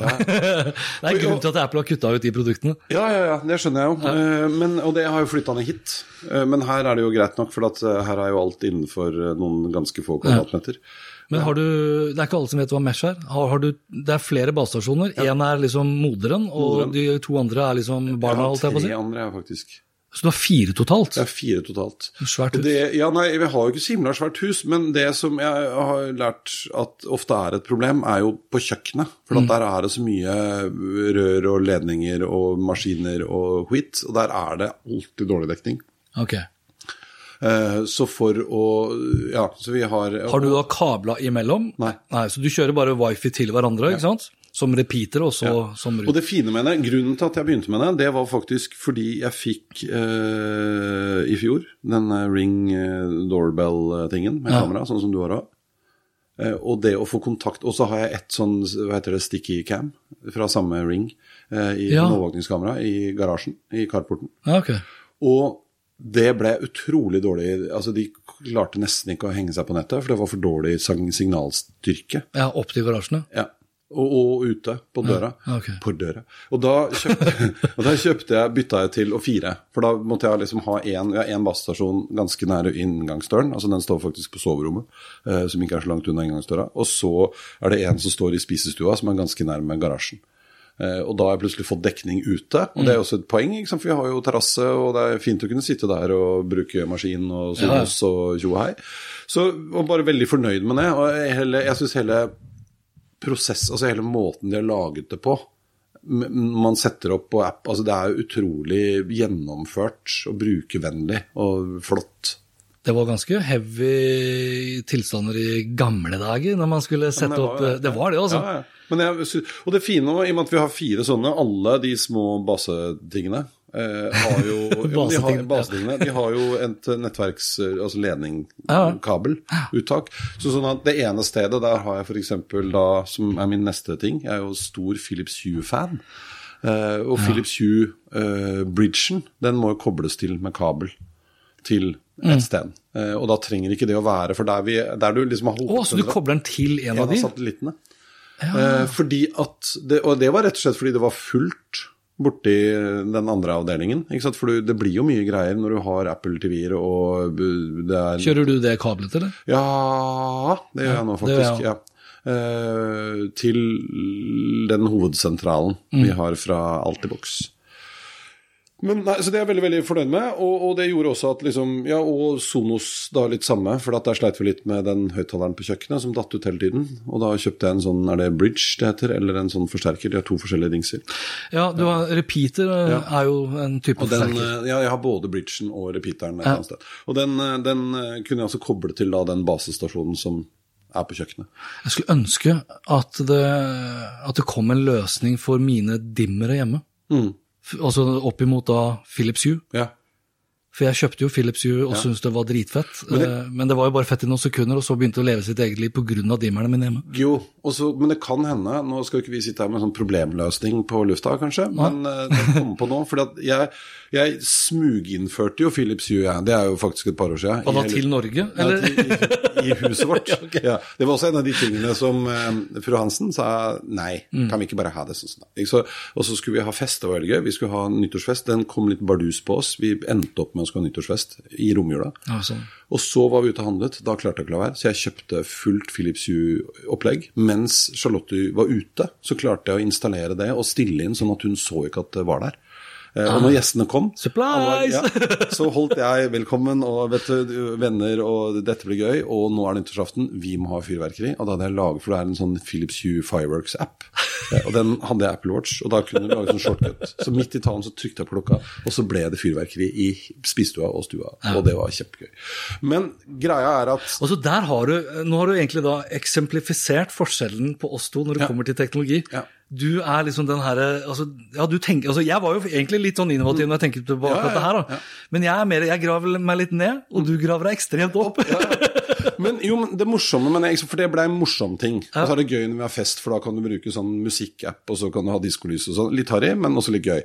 [SPEAKER 2] det er grunn til at Apple har kutta ut de produktene.
[SPEAKER 3] Ja, ja, ja, det skjønner jeg jo. Ja. Men, og det har jo flytta ned hit. Eh, Men her er det jo greit nok, for at eh, her er jo alt innenfor eh, noen ganske få kvadratmeter.
[SPEAKER 2] Men har du, det er ikke alle som vet hva Mesh er. Har, har du, det er flere basestasjoner. Én er liksom moderen, og
[SPEAKER 3] Moderen.
[SPEAKER 2] de to andre er liksom barna.
[SPEAKER 3] tre andre, jeg, faktisk.
[SPEAKER 2] Så du har fire totalt?
[SPEAKER 3] Det er fire totalt.
[SPEAKER 2] Svært hus.
[SPEAKER 3] Det, ja, nei, Vi har jo ikke så himla svært hus, men det som jeg har lært at ofte er et problem, er jo på kjøkkenet. For
[SPEAKER 2] Mm.
[SPEAKER 3] der er det så mye rør og ledninger og maskiner og skit, og der er det alltid dårlig dekning.
[SPEAKER 2] Ok.
[SPEAKER 3] Eh, Så for å Ja, så vi har
[SPEAKER 2] Har du da kabla imellom?
[SPEAKER 3] Nei.
[SPEAKER 2] nei Så du kjører bare wifi til hverandre, ikke sant? Som repeater, og så som
[SPEAKER 3] Og det fine med det, grunnen til at jeg begynte med det, det var faktisk fordi jeg fikk eh, i fjor den eh, ring eh, doorbell-tingen med
[SPEAKER 2] Ja.
[SPEAKER 3] kamera, sånn som du har òg. Eh, og det å få kontakt Og så har jeg et sånn hva heter det, sticky cam fra samme ring eh, i
[SPEAKER 2] Ja.
[SPEAKER 3] overvåkningskamera i garasjen, i carporten.
[SPEAKER 2] Ja, ok.
[SPEAKER 3] Og det ble utrolig dårlig Altså, de klarte nesten ikke å henge seg på nettet, for det var for dårlig signalstyrke.
[SPEAKER 2] Ja, opp til garasjene?
[SPEAKER 3] Ja. Og, og ute, på døra.
[SPEAKER 2] Ja, okay.
[SPEAKER 3] På døra. Og da kjøpte, og da kjøpte jeg, bytta jeg til å fire. For da måtte jeg liksom ha én ja, basestasjon ganske nære inngangsdøren. Altså den står faktisk på soverommet, eh, som ikke er så langt unna inngangsdøra. Og så er det en som står i spisestua, som er ganske nærme garasjen. Eh, og da har jeg plutselig fått dekning ute, og det er også et poeng, for vi har jo terrasse, og det er fint å kunne sitte der og bruke maskin og Sonos og tjo og hei. Så jeg var bare veldig fornøyd med det. Og jeg, hele- jeg syns hele prosess, altså hele måten de har laget det på man setter opp på app, altså det er utrolig gjennomført og brukervennlig og flott.
[SPEAKER 2] Det var ganske heavy tilstander i gamle dager, når man skulle sette
[SPEAKER 3] det
[SPEAKER 2] opp Det var det, altså.
[SPEAKER 3] Ja, ja. Men jeg, og det fine i og med at vi har fire sånne, alle de små basetingene eh, har jo ja, de, har,
[SPEAKER 2] Basetingene,
[SPEAKER 3] de har jo et nettverks... Altså ledning,
[SPEAKER 2] Ja.
[SPEAKER 3] kabeluttak. Så sånn at det ene stedet, der har jeg f.eks. da, som er min neste ting, jeg er jo stor Philips Hue-fan. Eh, og Philips Hue-bridgen, den må jo kobles til med kabel til
[SPEAKER 2] Mm.
[SPEAKER 3] et sted. Eh, og da trenger ikke det å være For der, vi, der du liksom har
[SPEAKER 2] Å, så du kobler den til en
[SPEAKER 3] en
[SPEAKER 2] av de?
[SPEAKER 3] satellittene. Eh, fordi at det, Og det var rett og slett fordi det var fullt borti den andre avdelingen. For du, det blir jo mye greier når du har Apple TV-er og det er
[SPEAKER 2] Kjører du det kablet, eller?
[SPEAKER 3] Ja, det gjør jeg nå faktisk. ja. Eh, til den hovedsentralen
[SPEAKER 2] Mm.
[SPEAKER 3] vi har fra Altibox. Men nei, så Det er jeg veldig veldig fornøyd med, og, og det gjorde også at liksom, ja, Og Sonos da litt samme, for at der sleit vi litt med den høyttaleren på kjøkkenet som datt ut hele tiden. Og da kjøpte jeg en sånn, er det bridge det heter, eller en sånn forsterker? De har to forskjellige dingser.
[SPEAKER 2] Ja, du har repeater ja. er jo en type
[SPEAKER 3] Og den,
[SPEAKER 2] forsterker.
[SPEAKER 3] eh, ja, jeg har både bridgen og repeateren et
[SPEAKER 2] Ja.
[SPEAKER 3] annet sted. Og den, eh, den eh, kunne jeg altså koble til da den basestasjonen som er på kjøkkenet.
[SPEAKER 2] Jeg skulle ønske at det, at det kom en løsning for mine dimmere hjemme.
[SPEAKER 3] Mm.
[SPEAKER 2] Altså opp imot da Philips Hue.
[SPEAKER 3] Ja.
[SPEAKER 2] For jeg kjøpte jo Philips Hue og syntes det var dritfett. Men det, men det var jo bare fett i noen sekunder, og så begynte det å leve sitt eget liv pga. dimmerne mine hjemme.
[SPEAKER 3] Jo, også, men det kan hende Nå skal ikke vi sitte her med en sånn problemløsning på lufta, kanskje, men eh, det kommer på nå. For jeg, jeg smuginnførte jo Philips Hue. Det er jo faktisk et par år siden.
[SPEAKER 2] Og da til Norge?
[SPEAKER 3] Ja, til- i, I huset vårt. ja, det var også en av de tingene som eh, fru Hansen sa nei,
[SPEAKER 2] Mm.
[SPEAKER 3] kan vi ikke bare ha det sånn? som det er? Og så skulle vi ha fest, det var veldig gøy. Vi skulle ha nyttårsfest. Den kom litt bardus på oss. Vi endte opp med å skulle ha nyttårsfest i romjula.
[SPEAKER 2] Ja, sånn.
[SPEAKER 3] Og så var vi ute og handlet, da klarte jeg ikke å la være. Så jeg kjøpte fullt Philips Hue-opplegg. Mens Charlotte var ute, så klarte jeg å installere det og stille inn sånn at hun så ikke at det var der. Eh, Og når gjestene kom, var- ja, så holdt jeg velkommen og vet du, venner og dette blir gøy, og nå er det nyttårsaften, vi må ha fyrverkeri. Og da hadde jeg laget, for det er en sånn Philips Hue Fireworks-app, Eh, og den hadde jeg Apple Watch, og da kunne du lage sånn shortcut. Så midt i talen så trykte jeg på klokka, og så ble det fyrverkeri i spisestua og stua, og det var kjempegøy. Men greia er at
[SPEAKER 2] Og så der har du, Nå har du egentlig da eksemplifisert forskjellen på oss to når det
[SPEAKER 3] Ja.
[SPEAKER 2] kommer til teknologi.
[SPEAKER 3] Ja.
[SPEAKER 2] Du er liksom den herre altså, ja, altså, Jeg var jo egentlig litt sånn innovativ når jeg tenker tilbake på
[SPEAKER 3] Ja, ja,
[SPEAKER 2] dette her. da. Men jeg er mer, jeg graver meg litt ned, og du graver deg ekstremt opp.
[SPEAKER 3] Men jo, men det morsomme med det, for det ble en morsom ting. Og så er det gøy når vi har fest, for da kan du bruke sånn musikkapp, og så kan du ha diskolys og sånn. Litt harry, men også litt gøy.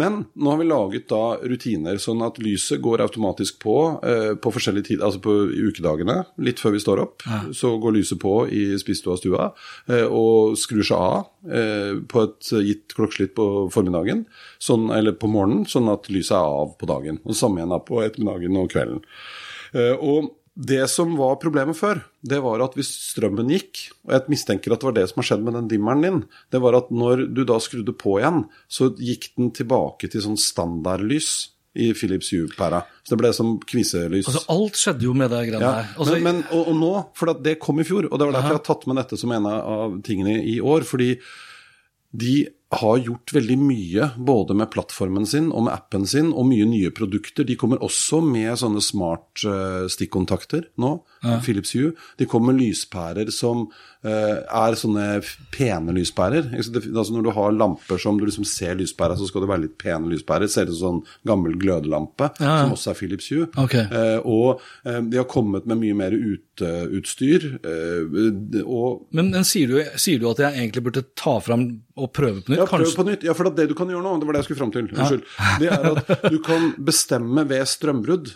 [SPEAKER 3] Men nå har vi laget da rutiner sånn at lyset går automatisk på eh, på forskjellige tider, altså på ukedagene, litt før vi står opp. Så går lyset på i spisestua og stua, eh, og skrur seg av eh, på et gitt klokkeslitt på formiddagen, sånn, eller på morgenen, sånn at lyset er av på dagen. Og samme igjen på ettermiddagen og kvelden. Eh, og det som var problemet før, det var at hvis strømmen gikk, og jeg mistenker at det var det som har skjedd med den dimmeren din, det var at når du da skrudde på igjen, så gikk den tilbake til sånn standardlys i Philips Hue-pæra. Så det ble som kviselys.
[SPEAKER 2] Altså, alt skjedde jo med det greiene
[SPEAKER 3] Ja,
[SPEAKER 2] her. Altså,
[SPEAKER 3] men, men, og, og nå, for det kom i fjor, og det var derfor jeg har tatt med dette som en av tingene i år. fordi de har gjort veldig mye, både med plattformen sin og med appen sin, og mye nye produkter. De kommer også med sånne smart eh, stikkontakter nå, Philips Hue. De kommer med lyspærer som uh, er sånne pene lyspærer. Altså når du har lamper som du liksom ser lyspæra, så skal det være litt pene lyspærer. Ser ut som sånn gammel glødelampe,
[SPEAKER 2] Ja, ja.
[SPEAKER 3] som også er Philips Hue.
[SPEAKER 2] Okay.
[SPEAKER 3] Uh, og uh, de har kommet med mye mer uteutstyr.
[SPEAKER 2] Men, men sier, du, sier du at jeg egentlig burde ta fram og prøve på nytt?
[SPEAKER 3] ja,
[SPEAKER 2] prøve
[SPEAKER 3] på nytt. Ja, for det du kan gjøre nå, det var det jeg skulle fram til, unnskyld, det er at du kan bestemme ved strømbrudd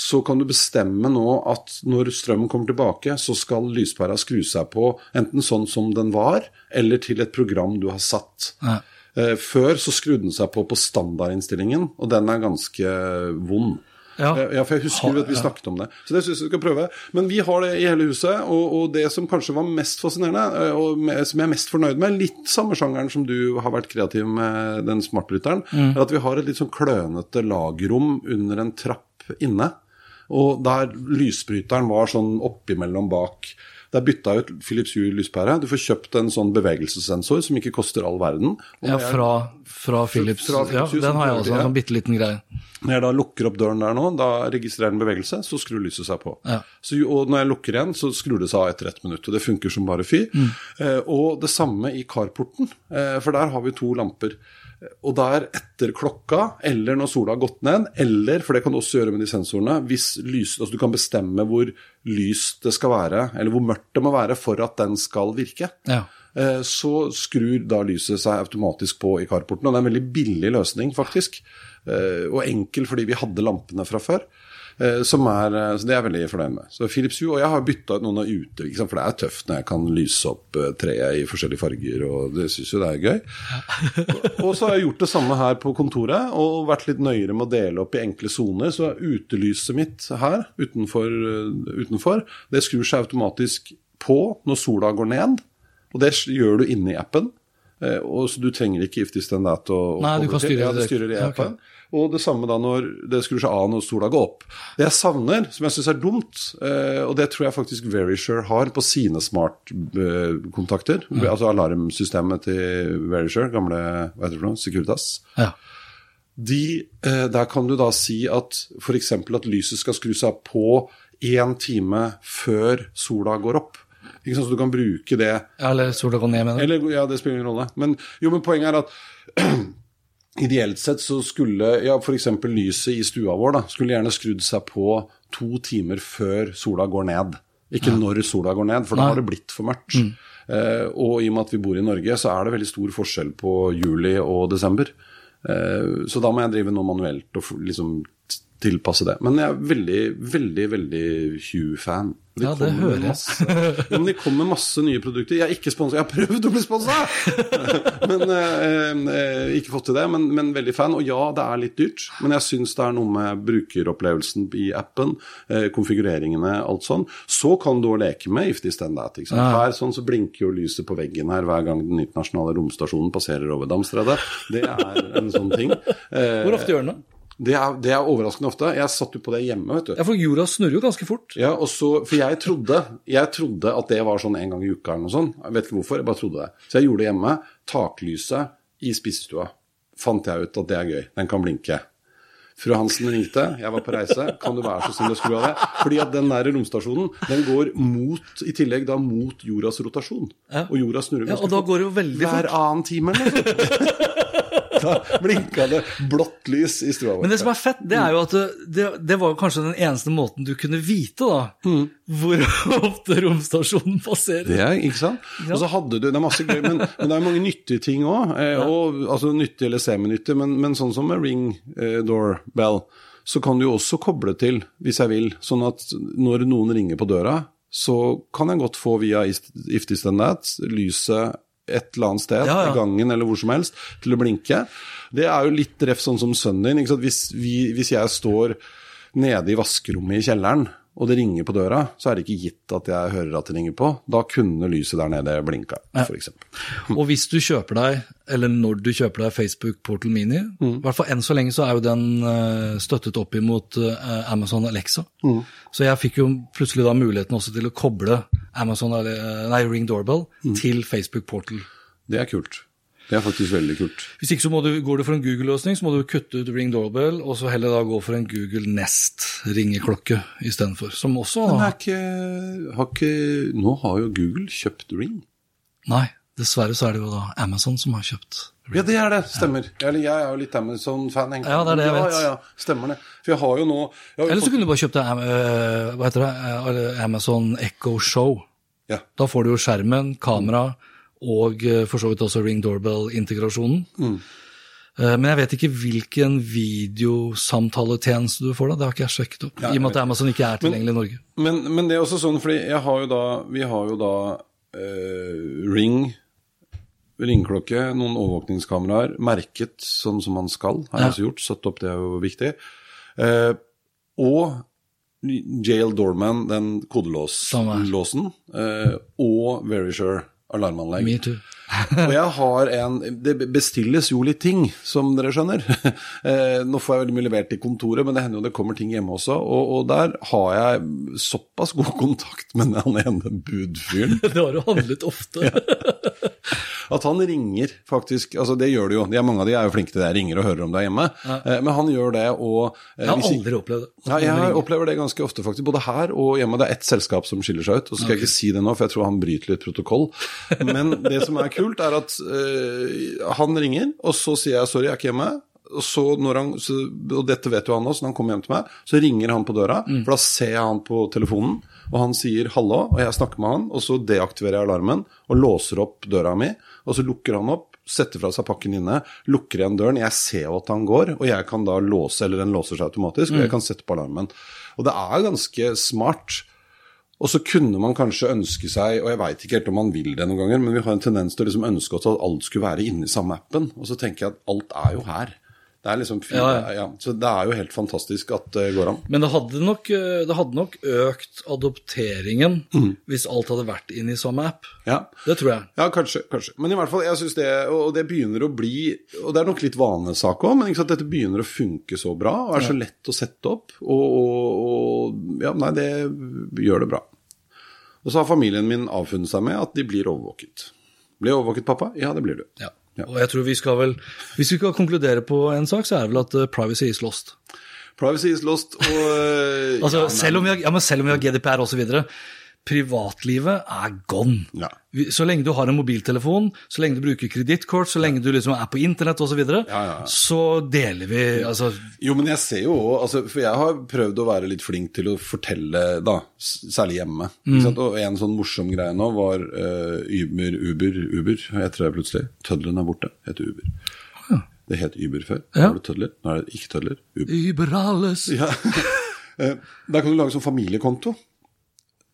[SPEAKER 3] så kan du bestemme nå at når strømmen kommer tilbake, så skal lyspæra skru seg på enten sånn som den var, eller til et program du har satt.
[SPEAKER 2] Ja.
[SPEAKER 3] Eh, Før så skrudde den seg på på standardinnstillingen, og den er ganske vond.
[SPEAKER 2] Ja.
[SPEAKER 3] Eh, Ja, for jeg husker at vi snakket om det. Så det syns jeg vi skal prøve. Men vi har det i hele huset, og, og det som kanskje var mest fascinerende, eh, og som jeg er mest fornøyd med, litt samme sjangeren som du har vært kreativ med den smartbryteren,
[SPEAKER 2] Mm.
[SPEAKER 3] er at vi har et litt sånn klønete lagrom under en trapp inne. Og der lysbryteren var sånn oppimellom bak. Det er bytta ut Philips Hue lyspære. Du får kjøpt en sånn bevegelsessensor som ikke koster all verden. Og
[SPEAKER 2] Ja, fra, fra Philips.
[SPEAKER 3] fra Philips
[SPEAKER 2] ja, den har jeg også, en sånn bitte liten greie.
[SPEAKER 3] Når jeg da lukker opp døren der nå, da registrerer den bevegelse, så skrur lyset seg på.
[SPEAKER 2] Ja.
[SPEAKER 3] Så, og når jeg lukker igjen, så skrur det seg av etter ett minutt. Og det funker som bare fy. Eh, og det samme i carporten, eh, for der har vi to lamper. Og der etter klokka, eller når sola har gått ned, eller, for det kan du også gjøre med de sensorene, hvis lys, altså du kan bestemme hvor lyst det skal være, eller hvor mørkt det må være for at den skal virke.
[SPEAKER 2] Ja.
[SPEAKER 3] Eh, så skrur da lyset seg automatisk på i carporten. Og det er en veldig billig løsning, faktisk. Eh, Og enkel fordi vi hadde lampene fra før. Eh, Som er, eh, så det er jeg veldig fornøyd med. Så Philips Hue, Og jeg har bytta ut noen av ute, liksom, for det er tøft når jeg kan lyse opp eh, treet i forskjellige farger, og det syns jo det er gøy. Og så har jeg gjort det samme her på kontoret, og vært litt nøyere med å dele opp i enkle soner. Så utelyset mitt her utenfor, utenfor, det skrur seg automatisk på når sola går ned. Og det gjør du inne i appen. Og så Du trenger ikke If this then that. Og,
[SPEAKER 2] Nei, du kan
[SPEAKER 3] styre
[SPEAKER 2] styre
[SPEAKER 3] ja,
[SPEAKER 2] det
[SPEAKER 3] styrer det i
[SPEAKER 2] appen. Okay.
[SPEAKER 3] appen. Og det samme da når det skrur seg av når sola går opp. Det jeg savner, som jeg syns er dumt, eh, og det tror jeg faktisk Verisure har på sine smart-kontakter, altså alarmsystemet til Verisure, gamle hva heter det for noe, Securitas,
[SPEAKER 2] Ja.
[SPEAKER 3] de, eh, der kan du da si at f.eks. at lyset skal skru seg på én time før sola går opp. Ikke sant, Så du kan bruke det
[SPEAKER 2] Eller sola går ned, mener du?
[SPEAKER 3] eller, ja, det spiller ingen rolle. Men, jo, men poenget er at ideelt sett så skulle ja, f.eks. lyset i stua vår da, skulle gjerne skrudd seg på to timer før sola går ned. Ikke når sola går ned, for da har det blitt for mørkt. Eh, og i og med at vi bor i Norge, så er det veldig stor forskjell på juli og desember. Eh, så da må jeg drive noe manuelt og liksom tilpasse det. Men jeg er veldig, veldig, veldig Hugh-fan. De
[SPEAKER 2] Ja, det
[SPEAKER 3] kommer
[SPEAKER 2] hører.
[SPEAKER 3] Masse, ja, men det kommer masse nye produkter. Jeg er ikke sponsa. Jeg har prøvd å bli sponsa! men eh, eh, Ikke fått til det, men, men veldig fan. Og ja, det er litt dyrt, men jeg syns det er noe med brukeropplevelsen i appen, eh, konfigureringene, alt sånn. Så kan du leke med If this then that. Ikke sant? Her sånn så blinker jo lyset på veggen her hver gang den internasjonale romstasjonen passerer over Damstredet. Det er en sånn ting. Eh,
[SPEAKER 2] Hvor ofte gjør den det?
[SPEAKER 3] Det, er, det er overraskende ofte. Jeg satt jo på det hjemme, vet du.
[SPEAKER 2] Ja, for jorda snurrer jo ganske fort.
[SPEAKER 3] Ja, og så, For jeg trodde, jeg trodde at det var sånn en gang i uka eller noe sånt. Jeg vet ikke hvorfor, jeg bare trodde det. Så jeg gjorde det hjemme. Taklyset i spisestua. Fant jeg ut at det er gøy. Den kan blinke. Fru Hansen ringte, jeg var på reise. Kan du være så snill å skru av det? Fordi at den der romstasjonen den går mot, i tillegg da mot jordas rotasjon.
[SPEAKER 2] Ja.
[SPEAKER 3] Og jorda snurrer
[SPEAKER 2] Ja, og da går det jo veldig fort.
[SPEAKER 3] Hver annen time eller noe sånt. Da blinka det blått lys i stua vår.
[SPEAKER 2] Men det som er fett, det er jo at det, det, var kanskje den eneste måten du kunne vite da, hvor ofte romstasjonen passerer.
[SPEAKER 3] Det er, ikke sant? Og så hadde du, Det er masse gøy, men, men det er mange nyttige ting òg. Eh, altså nyttig eller seminyttig, men, men sånn som med ring eh, doorbell, så kan du jo også koble til, hvis jeg vil. Sånn at når noen ringer på døra, så kan jeg godt få via If This Then That lyset et eller annet sted,
[SPEAKER 2] Ja, ja.
[SPEAKER 3] i gangen eller hvor som helst, til å blinke. Det er jo litt ref sånn som sønnen din. Hvis, vi, hvis jeg står nede i vaskerommet i kjelleren, og det ringer på døra, så er det ikke gitt at jeg hører at det ringer på. Da kunne lyset der nede blinka, for f.eks.
[SPEAKER 2] Og hvis du kjøper deg, eller når du kjøper deg Facebook Portal Mini, i hvert fall enn så lenge så er jo den eh, støttet opp imot eh, Amazon Alexa. Så jeg fikk jo plutselig da muligheten også til å koble Amazon, nei, Ring Doorbell til Facebook Portal.
[SPEAKER 3] Det er kult. Det er faktisk veldig kult.
[SPEAKER 2] Hvis ikke så du, går du for en Google-løsning, så må du kutte ut Ring Doorbell, og så heller da gå for en Google Nest ringeklokke istedenfor. Som også
[SPEAKER 3] Men er ikke, har ikke Nå har jo Google kjøpt Ring.
[SPEAKER 2] Nei, dessverre så er det jo da Amazon som har kjøpt Ring.
[SPEAKER 3] Ja, det er det. Stemmer. Eller jeg er jo litt Amazon-fan, egentlig.
[SPEAKER 2] Ja, det er det jeg
[SPEAKER 3] ja,
[SPEAKER 2] vet.
[SPEAKER 3] Ja, ja, Stemmer det. For jeg har jo nå har
[SPEAKER 2] Eller så
[SPEAKER 3] fått-
[SPEAKER 2] kunne du bare kjøpt eh, hva heter det, eh, Amazon Echo Show.
[SPEAKER 3] ja.
[SPEAKER 2] Da får du jo skjermen, kamera og eh, for så vidt også Ring Doorbell-integrasjonen. Mm. Men jeg vet ikke hvilken videosamtaletjeneste du får da, det har ikke jeg sjekket opp.
[SPEAKER 3] Ja,
[SPEAKER 2] I og med at Amazon ikke er tilgjengelig i Norge.
[SPEAKER 3] Men, men det er også sånn, fordi jeg har jo da Vi har jo da eh, Ring, ringeklokke, noen overvåkningskameraer, merket sånn som man skal, har jeg
[SPEAKER 2] Ja.
[SPEAKER 3] også gjort. Satt opp, det er jo viktig. Eh, og Jail Doorman, den kodelåsen, eh, og Verisure alarmanlegg. Og jeg har en Det bestilles jo litt ting, som dere skjønner. Eh, Nå får jeg veldig mye levert i kontoret, men det hender jo det kommer ting hjemme også. Og, og der har jeg såpass god kontakt med den ene budfyren
[SPEAKER 2] Det har du handlet ofte.
[SPEAKER 3] at han ringer faktisk Altså det gjør det jo, de er, mange av de er jo flinke til det, ringer og hører om er hjemme. Ja. Men han gjør det og eh,
[SPEAKER 2] Jeg har aldri opplevd det.
[SPEAKER 3] Ja, jeg opplever det ganske ofte, faktisk. Både her og hjemme. Det er ett selskap som skiller seg ut. og så skal jeg ikke si det nå, for jeg tror han bryter litt protokoll. Men det som er kult, er at uh, han ringer, og så sier jeg sorry, jeg er ikke hjemme. Og, så når han, så, og dette vet jo han også, når han kommer hjem til meg, så ringer han på døra. For da ser jeg han på telefonen, og han sier 'hallo', og jeg snakker med han. Og så deaktiverer jeg alarmen og låser opp døra mi. Og så lukker han opp, setter fra seg pakken inne, lukker igjen døren. Jeg ser jo at han går, og jeg kan da låse, eller den låser seg automatisk, og jeg kan sette på alarmen. Og det er ganske smart. Og så kunne man kanskje ønske seg, og jeg veit ikke helt om man vil det noen ganger, men vi har en tendens til å liksom ønske oss at alt skulle være inni samme appen. Og så tenker jeg at alt er jo her. Det er liksom fint,
[SPEAKER 2] Ja,
[SPEAKER 3] ja, Så det er jo helt fantastisk at det går an.
[SPEAKER 2] Men det hadde nok, eh, det hadde nok økt adopteringen
[SPEAKER 3] Mm.
[SPEAKER 2] hvis alt hadde vært inn i samme app.
[SPEAKER 3] Ja.
[SPEAKER 2] Det tror jeg.
[SPEAKER 3] Ja, kanskje, kanskje. Men i hvert fall, jeg synes det, og det begynner å bli Og det er nok litt vanesak òg, men sant, dette begynner å funke så bra og er så lett å sette opp. Og, og, og Ja, nei, det gjør det bra. Og så har familien min avfunnet seg med at de blir overvåket. Blir jeg overvåket, pappa? Ja, det blir du.
[SPEAKER 2] Ja.
[SPEAKER 3] Ja.
[SPEAKER 2] Og jeg tror vi skal vel Hvis vi skal konkludere på en sak, så er det vel at eh, privacy is lost.
[SPEAKER 3] Privacy is lost, og eh,
[SPEAKER 2] Altså,
[SPEAKER 3] ja,
[SPEAKER 2] selv, om vi har, ja, selv om vi har GDPR osv. Privatlivet er gone.
[SPEAKER 3] Ja.
[SPEAKER 2] Så lenge du har en mobiltelefon, så lenge du bruker kredittkort, så lenge du liksom er på internett osv., så, videre,
[SPEAKER 3] Ja, ja,
[SPEAKER 2] så deler vi altså,
[SPEAKER 3] Jo, men jeg ser jo òg altså, For jeg har prøvd å være litt flink til å fortelle, da, særlig hjemme. Mm. Og en sånn morsom greie nå var uh, Uber, Uber, Uber, heter det plutselig. Tøddelen er borte, heter Uber. Det het Uber før. Nå er det tødler. Nå er det ikke tødler. Uber.
[SPEAKER 2] alles
[SPEAKER 3] Ja. Eh, Der kan du lage sånn familiekonto.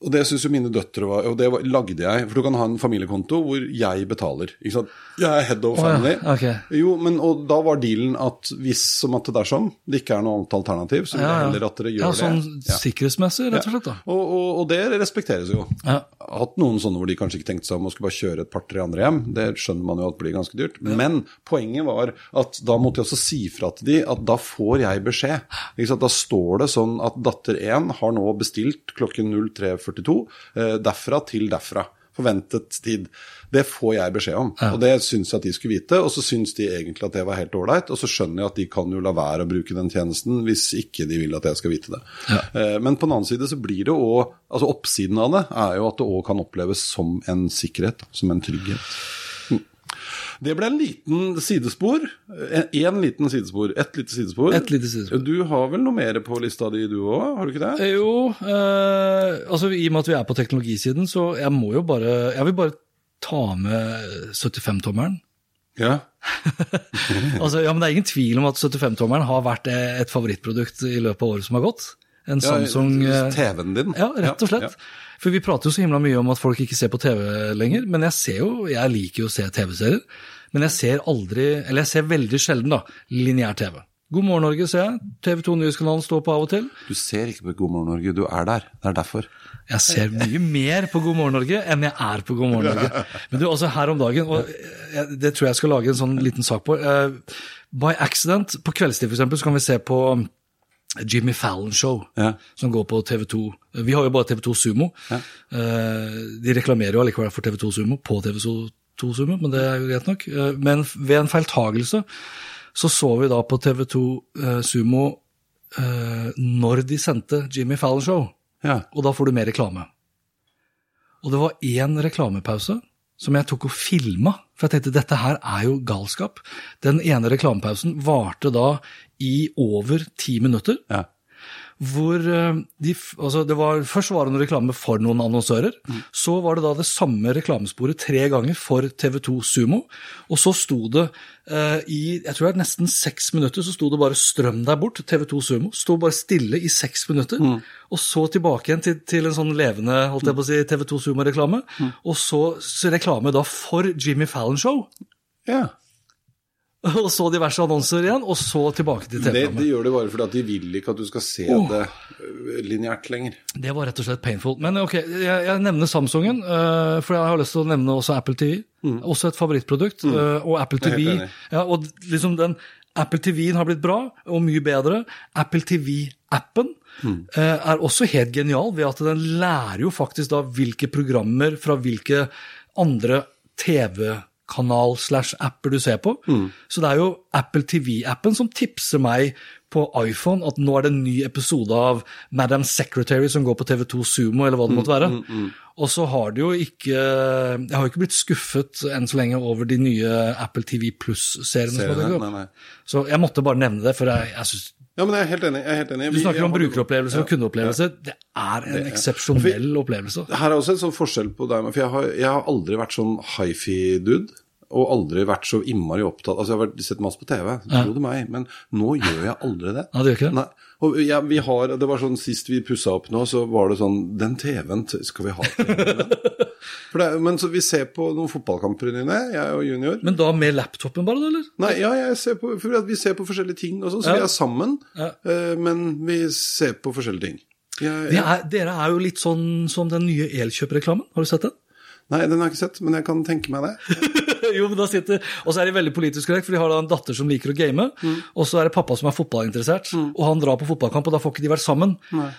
[SPEAKER 3] Og det syns jo mine døtre var Og det lagde jeg. For du kan ha en familiekonto hvor jeg betaler. Ikke sant? Jeg er head of
[SPEAKER 2] family. Oh,
[SPEAKER 3] ja.
[SPEAKER 2] okay.
[SPEAKER 3] Jo, men og da var dealen at hvis som at det er sånn, det ikke er noe annet alternativ, så vil jeg heller at dere gjør det.
[SPEAKER 2] ja, sånn
[SPEAKER 3] det.
[SPEAKER 2] Sikkerhetsmessig, rett og slett. da.
[SPEAKER 3] Og, og, og, det respekteres jo.
[SPEAKER 2] Ja.
[SPEAKER 3] Hatt noen sånne hvor de kanskje ikke tenkte seg om og skulle bare kjøre et par-tre andre hjem. Det skjønner man jo at blir ganske dyrt. Men poenget var at da måtte jeg også si fra til de at da får jeg beskjed. Da står det sånn at datter 1 har nå bestilt klokken 03.45 42. Eh, derfra til derfra. Forventet tid. Det får jeg beskjed om, ja. og det syns jeg at de skulle vite. Og så syns de egentlig at det var helt ålreit, og så skjønner jeg at de kan jo la være å bruke den tjenesten hvis ikke de vil at jeg skal vite det. Ja. Eh, men på den annen side så blir det òg Altså oppsiden av det er jo at det òg kan oppleves som en sikkerhet, som en trygghet. Det ble en liten sidespor. Én liten sidespor. Ett lite sidespor.
[SPEAKER 2] Et lite sidespor.
[SPEAKER 3] Du har vel noe mer på lista di du òg, har du ikke det?
[SPEAKER 2] Jo, eh, altså i og med at vi er på teknologisiden, så jeg må jo bare Jeg vil bare ta med 75-tommeren.
[SPEAKER 3] Ja.
[SPEAKER 2] Altså, ja, men det er ingen tvil om at 75-tommeren har vært et favorittprodukt i løpet av året som har gått. En Samsung eh,
[SPEAKER 3] TV-en din.
[SPEAKER 2] Ja, rett og slett. For vi prater jo så himla mye om at folk ikke ser på TV lenger, men jeg ser jo, jeg liker jo å se TV-serier. Men jeg ser aldri, eller jeg ser veldig sjelden da, lineær TV. God morgen Norge ser jeg, TV 2 Nyhetskanalen står på av og til.
[SPEAKER 3] Du ser ikke på God morgen Norge, du er der. Det er derfor.
[SPEAKER 2] Jeg ser mye mer på God morgen Norge enn jeg er på God morgen Norge. Men du, også her om dagen, og det tror jeg skal lage en sånn liten sak på. Uh, By accident, på kveldstid eksempel, så kan vi se på Jimmy Fallon Show,
[SPEAKER 3] Ja.
[SPEAKER 2] som går på TV2. Vi har jo bare TV2 Sumo. Ja. De reklamerer jo allikevel for TV2 Sumo på TV2 Sumo, men det er jo greit nok. Eh, Men ved en feiltagelse så så vi da på TV2 eh, Sumo eh, når de sendte Jimmy Fallon Show
[SPEAKER 3] Ja.
[SPEAKER 2] og da får du mer reklame. Og det var én reklamepause som jeg tok og filma, for jeg tenkte dette her er jo galskap. Den ene reklamepausen varte da i over ti minutter.
[SPEAKER 3] ja.
[SPEAKER 2] Hvor eh, de, altså det var, Først var det noen reklame for noen annonsører. Så var det da det samme reklamesporet tre ganger for TV2 Sumo. Og så sto det eh, i jeg tror det er nesten seks minutter så sto det bare 'strøm deg bort', TV2 Sumo. Sto bare stille i seks minutter. Og så tilbake igjen til, til en sånn levende holdt jeg på å si, TV2 Sumo-reklame. Og så, så reklame da for Jimmy Fallon Show.
[SPEAKER 3] Ja.
[SPEAKER 2] Og så diverse annonser igjen, og så tilbake til TV-programmet.
[SPEAKER 3] det gjør det bare fordi at de vil ikke at du skal se
[SPEAKER 2] oh.
[SPEAKER 3] det øh, lineært lenger.
[SPEAKER 2] Det var rett og slett painful. Men ok, jeg, jeg nevner Samsungen, uh, for jeg har lyst til å nevne også Apple TV. Også et favorittprodukt. øh, og Apple TV ja, og liksom den Apple TV-en har blitt bra, og mye bedre. Apple TV-appen øh, er også helt genial, ved at den lærer jo faktisk da hvilke programmer fra hvilke andre TV-kanal slash apper du ser på. Så det er jo Apple TV-appen som tipser meg på iPhone at nå er det en ny episode av Madam Secretary som går på TV2 Sumo, eller hva det måtte være. Og så har det jo ikke Jeg har jo ikke blitt skuffet enn så lenge over de nye Apple TV Pluss-seriene som har. Så jeg måtte bare nevne det, for jeg, jeg synes
[SPEAKER 3] Ja, men jeg er helt enig. Jeg er helt enig.
[SPEAKER 2] Du snakker om
[SPEAKER 3] har-
[SPEAKER 2] brukeropplevelser og
[SPEAKER 3] Ja.
[SPEAKER 2] Det er en eksepsjonell opplevelse.
[SPEAKER 3] Her er også en sånn forskjell på deg, for jeg har, jeg har aldri vært sånn hifi-dude. Og aldri vært så innmari opptatt Altså, jeg har sett masse på TV, tro det meg, men nå gjør jeg aldri det.
[SPEAKER 2] Ja, det gjør ikke det?
[SPEAKER 3] Nei. Og ja, vi har, det var sånn Sist vi pussa opp nå, så var det sånn Den TV-en, skal vi ha TV det, men så vi ser på noen fotballkamper inne, jeg og junior.
[SPEAKER 2] Men da med laptopen bare, da, eller?
[SPEAKER 3] Nei, ja, jeg ser på, for vi ser på forskjellige ting og sånn, så
[SPEAKER 2] Ja.
[SPEAKER 3] vi er sammen,
[SPEAKER 2] Ja.
[SPEAKER 3] eh, men vi ser på forskjellige ting. Jeg,
[SPEAKER 2] Det er, dere er jo litt sånn som den nye Elkjøp-reklamen. Har du sett den?
[SPEAKER 3] Nei, den har jeg ikke sett, men jeg kan tenke meg det.
[SPEAKER 2] jo, men da sitter, Og så er de veldig politisk korrekt, for de har da en datter som liker å game. Og så er det pappa som er fotballinteressert, og han drar på fotballkamp, og da får ikke de vært sammen.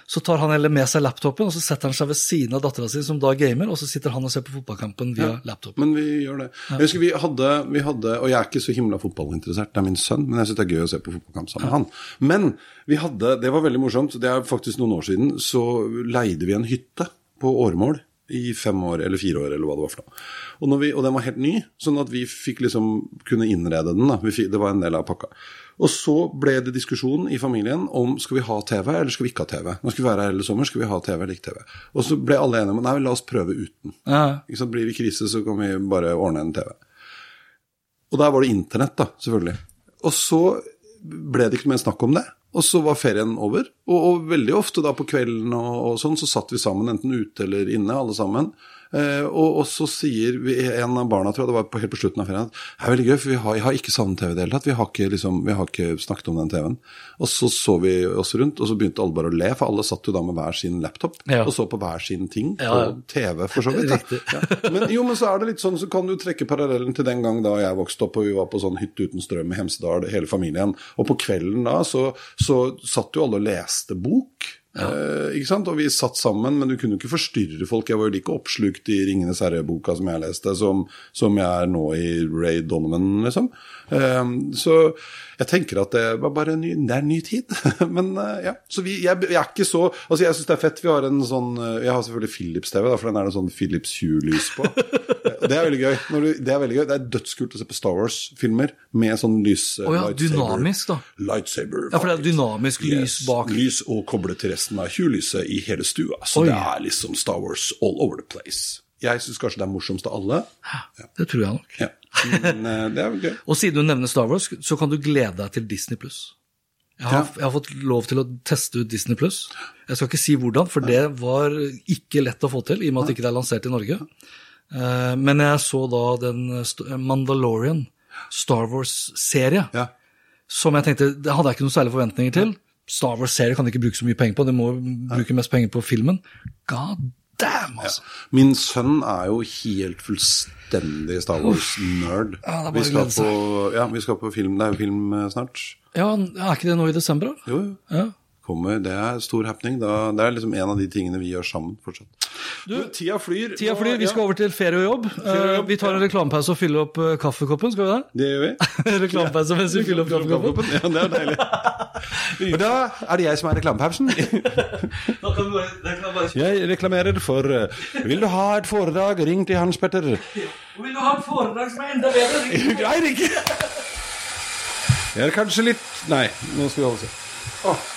[SPEAKER 2] Så tar han heller med seg laptopen, og så setter han seg ved siden av dattera si, som da gamer, og så sitter han og ser på fotballkampen via laptopen.
[SPEAKER 3] Men vi gjør det. Jeg husker vi hadde, vi hadde Og jeg er ikke så himla fotballinteressert, det er min sønn, men jeg syns det er gøy å se på fotballkamp sammen med han. Men vi hadde, det var veldig morsomt, det er faktisk noen år siden, så leide vi en hytte på Årmål. I fem år eller fire år, eller hva det var for noe. Og, når vi, og den var helt ny, sånn at vi fikk liksom kunne innrede den. fikk, det var en del av pakka. Og så ble det diskusjon i familien om skal vi ha TV eller skal vi ikke ha TV. Nå skal vi være her hele sommer, skal vi ha TV eller ikke TV. Og så ble alle enige om nei, la oss prøve uten.
[SPEAKER 2] Ja.
[SPEAKER 3] Sant? Blir det krise, så kan vi bare ordne en TV. Og der var det internett, da, selvfølgelig. Og så ble det ikke mer snakk om det. Og så var ferien over. Og, og veldig ofte da på kvelden og, og sånn, så satt vi sammen, enten ute eller inne, alle sammen. Eh, og, og så sier vi, en av barna, tror jeg det var på, helt på slutten av ferien, at det er veldig gøy, for vi har, jeg har ikke savnet TV i det hele tatt. Vi har ikke, liksom, vi har ikke snakket om den TV-en. Og så så vi oss rundt, og så begynte alle bare å le, for alle satt jo da med hver sin laptop
[SPEAKER 2] Ja.
[SPEAKER 3] og så på hver sin ting
[SPEAKER 2] Ja, ja.
[SPEAKER 3] TV, for så vidt. Men jo, men så er det litt sånn, så kan du trekke parallellen til den gang da jeg vokste opp og vi var på sånn hytte uten strøm i Hemsedal, hele familien. Og på kvelden da så, så satt jo alle og leste bok. Eh, ikke sant? Og vi satt sammen, men du kunne jo ikke forstyrre folk. Jeg var jo like oppslukt i 'Ringenes herre'-boka som jeg leste, som, som jeg er nå i Ray Donovan, liksom. Eh, så jeg tenker at det var bare en ny, det er en ny tid. men eh, ja, så vi, jeg, jeg er ikke så Altså, jeg syns det er fett. Vi har en sånn Jeg har selvfølgelig Philips-TV, for den er det sånn Philips Hue-lys på. Det er veldig gøy. Når du, det er veldig gøy. Det er dødskult å se på Star Wars-filmer med sånn lys
[SPEAKER 2] oh, ja,
[SPEAKER 3] lightsaber.
[SPEAKER 2] dynamisk, da.
[SPEAKER 3] Lightsaber.
[SPEAKER 2] Ja, for det er dynamisk lys bak.
[SPEAKER 3] Lys og koblet til resten av Hue-lyset i hele stua. Så
[SPEAKER 2] Oi.
[SPEAKER 3] det er liksom Star Wars all over the place. Jeg syns kanskje det er morsomst av alle. Ja.
[SPEAKER 2] Det tror jeg nok.
[SPEAKER 3] Ja. Men eh, det er gøy.
[SPEAKER 2] Og siden du nevner Star Wars, så kan du glede deg til Disney Pluss. Jeg, har- jeg har fått lov til å teste ut Disney Pluss. Jeg skal ikke si hvordan, for det var ikke lett å få til, i og med at det ikke er lansert i Norge. Eh, Men jeg så da den Mandalorian, Star Wars-serie,
[SPEAKER 3] Ja.
[SPEAKER 2] som jeg tenkte Det hadde jeg ikke noen særlige forventninger til. Star Wars-serie kan de ikke bruke så mye penger på, de må bruke mest penger på filmen. God damn, altså!
[SPEAKER 3] Min sønn er jo helt fullstendig Star Wars-nerd.
[SPEAKER 2] Ja,
[SPEAKER 3] vi, ja, vi skal på film. Det er jo film eh, snart.
[SPEAKER 2] Ja, er ikke det nå i desember, da?
[SPEAKER 3] Jo, jo.
[SPEAKER 2] Ja.
[SPEAKER 3] Kommer. Det er stor happening. Da, det er liksom en av de tingene vi gjør sammen fortsatt. Du, tida flyr.
[SPEAKER 2] Tida flyr, vi skal over til ferie og jobb. Eh, Vi tar en reklamepause og fyller opp uh, kaffekoppen, skal vi det?
[SPEAKER 3] Det gjør vi.
[SPEAKER 2] reklamepause mens vi fyller opp kaffekoppen.
[SPEAKER 3] Ja, det er deilig. Og da er det jeg som er reklamepausen.
[SPEAKER 2] Jeg
[SPEAKER 3] reklamerer for eh, Vil du ha et foredrag, ring til Hans Petter.
[SPEAKER 2] Vil du ha et foredrag som er enda bedre?
[SPEAKER 3] Nei, ikke Jeg er kanskje litt Nei, nå skal vi holde oss. Åh.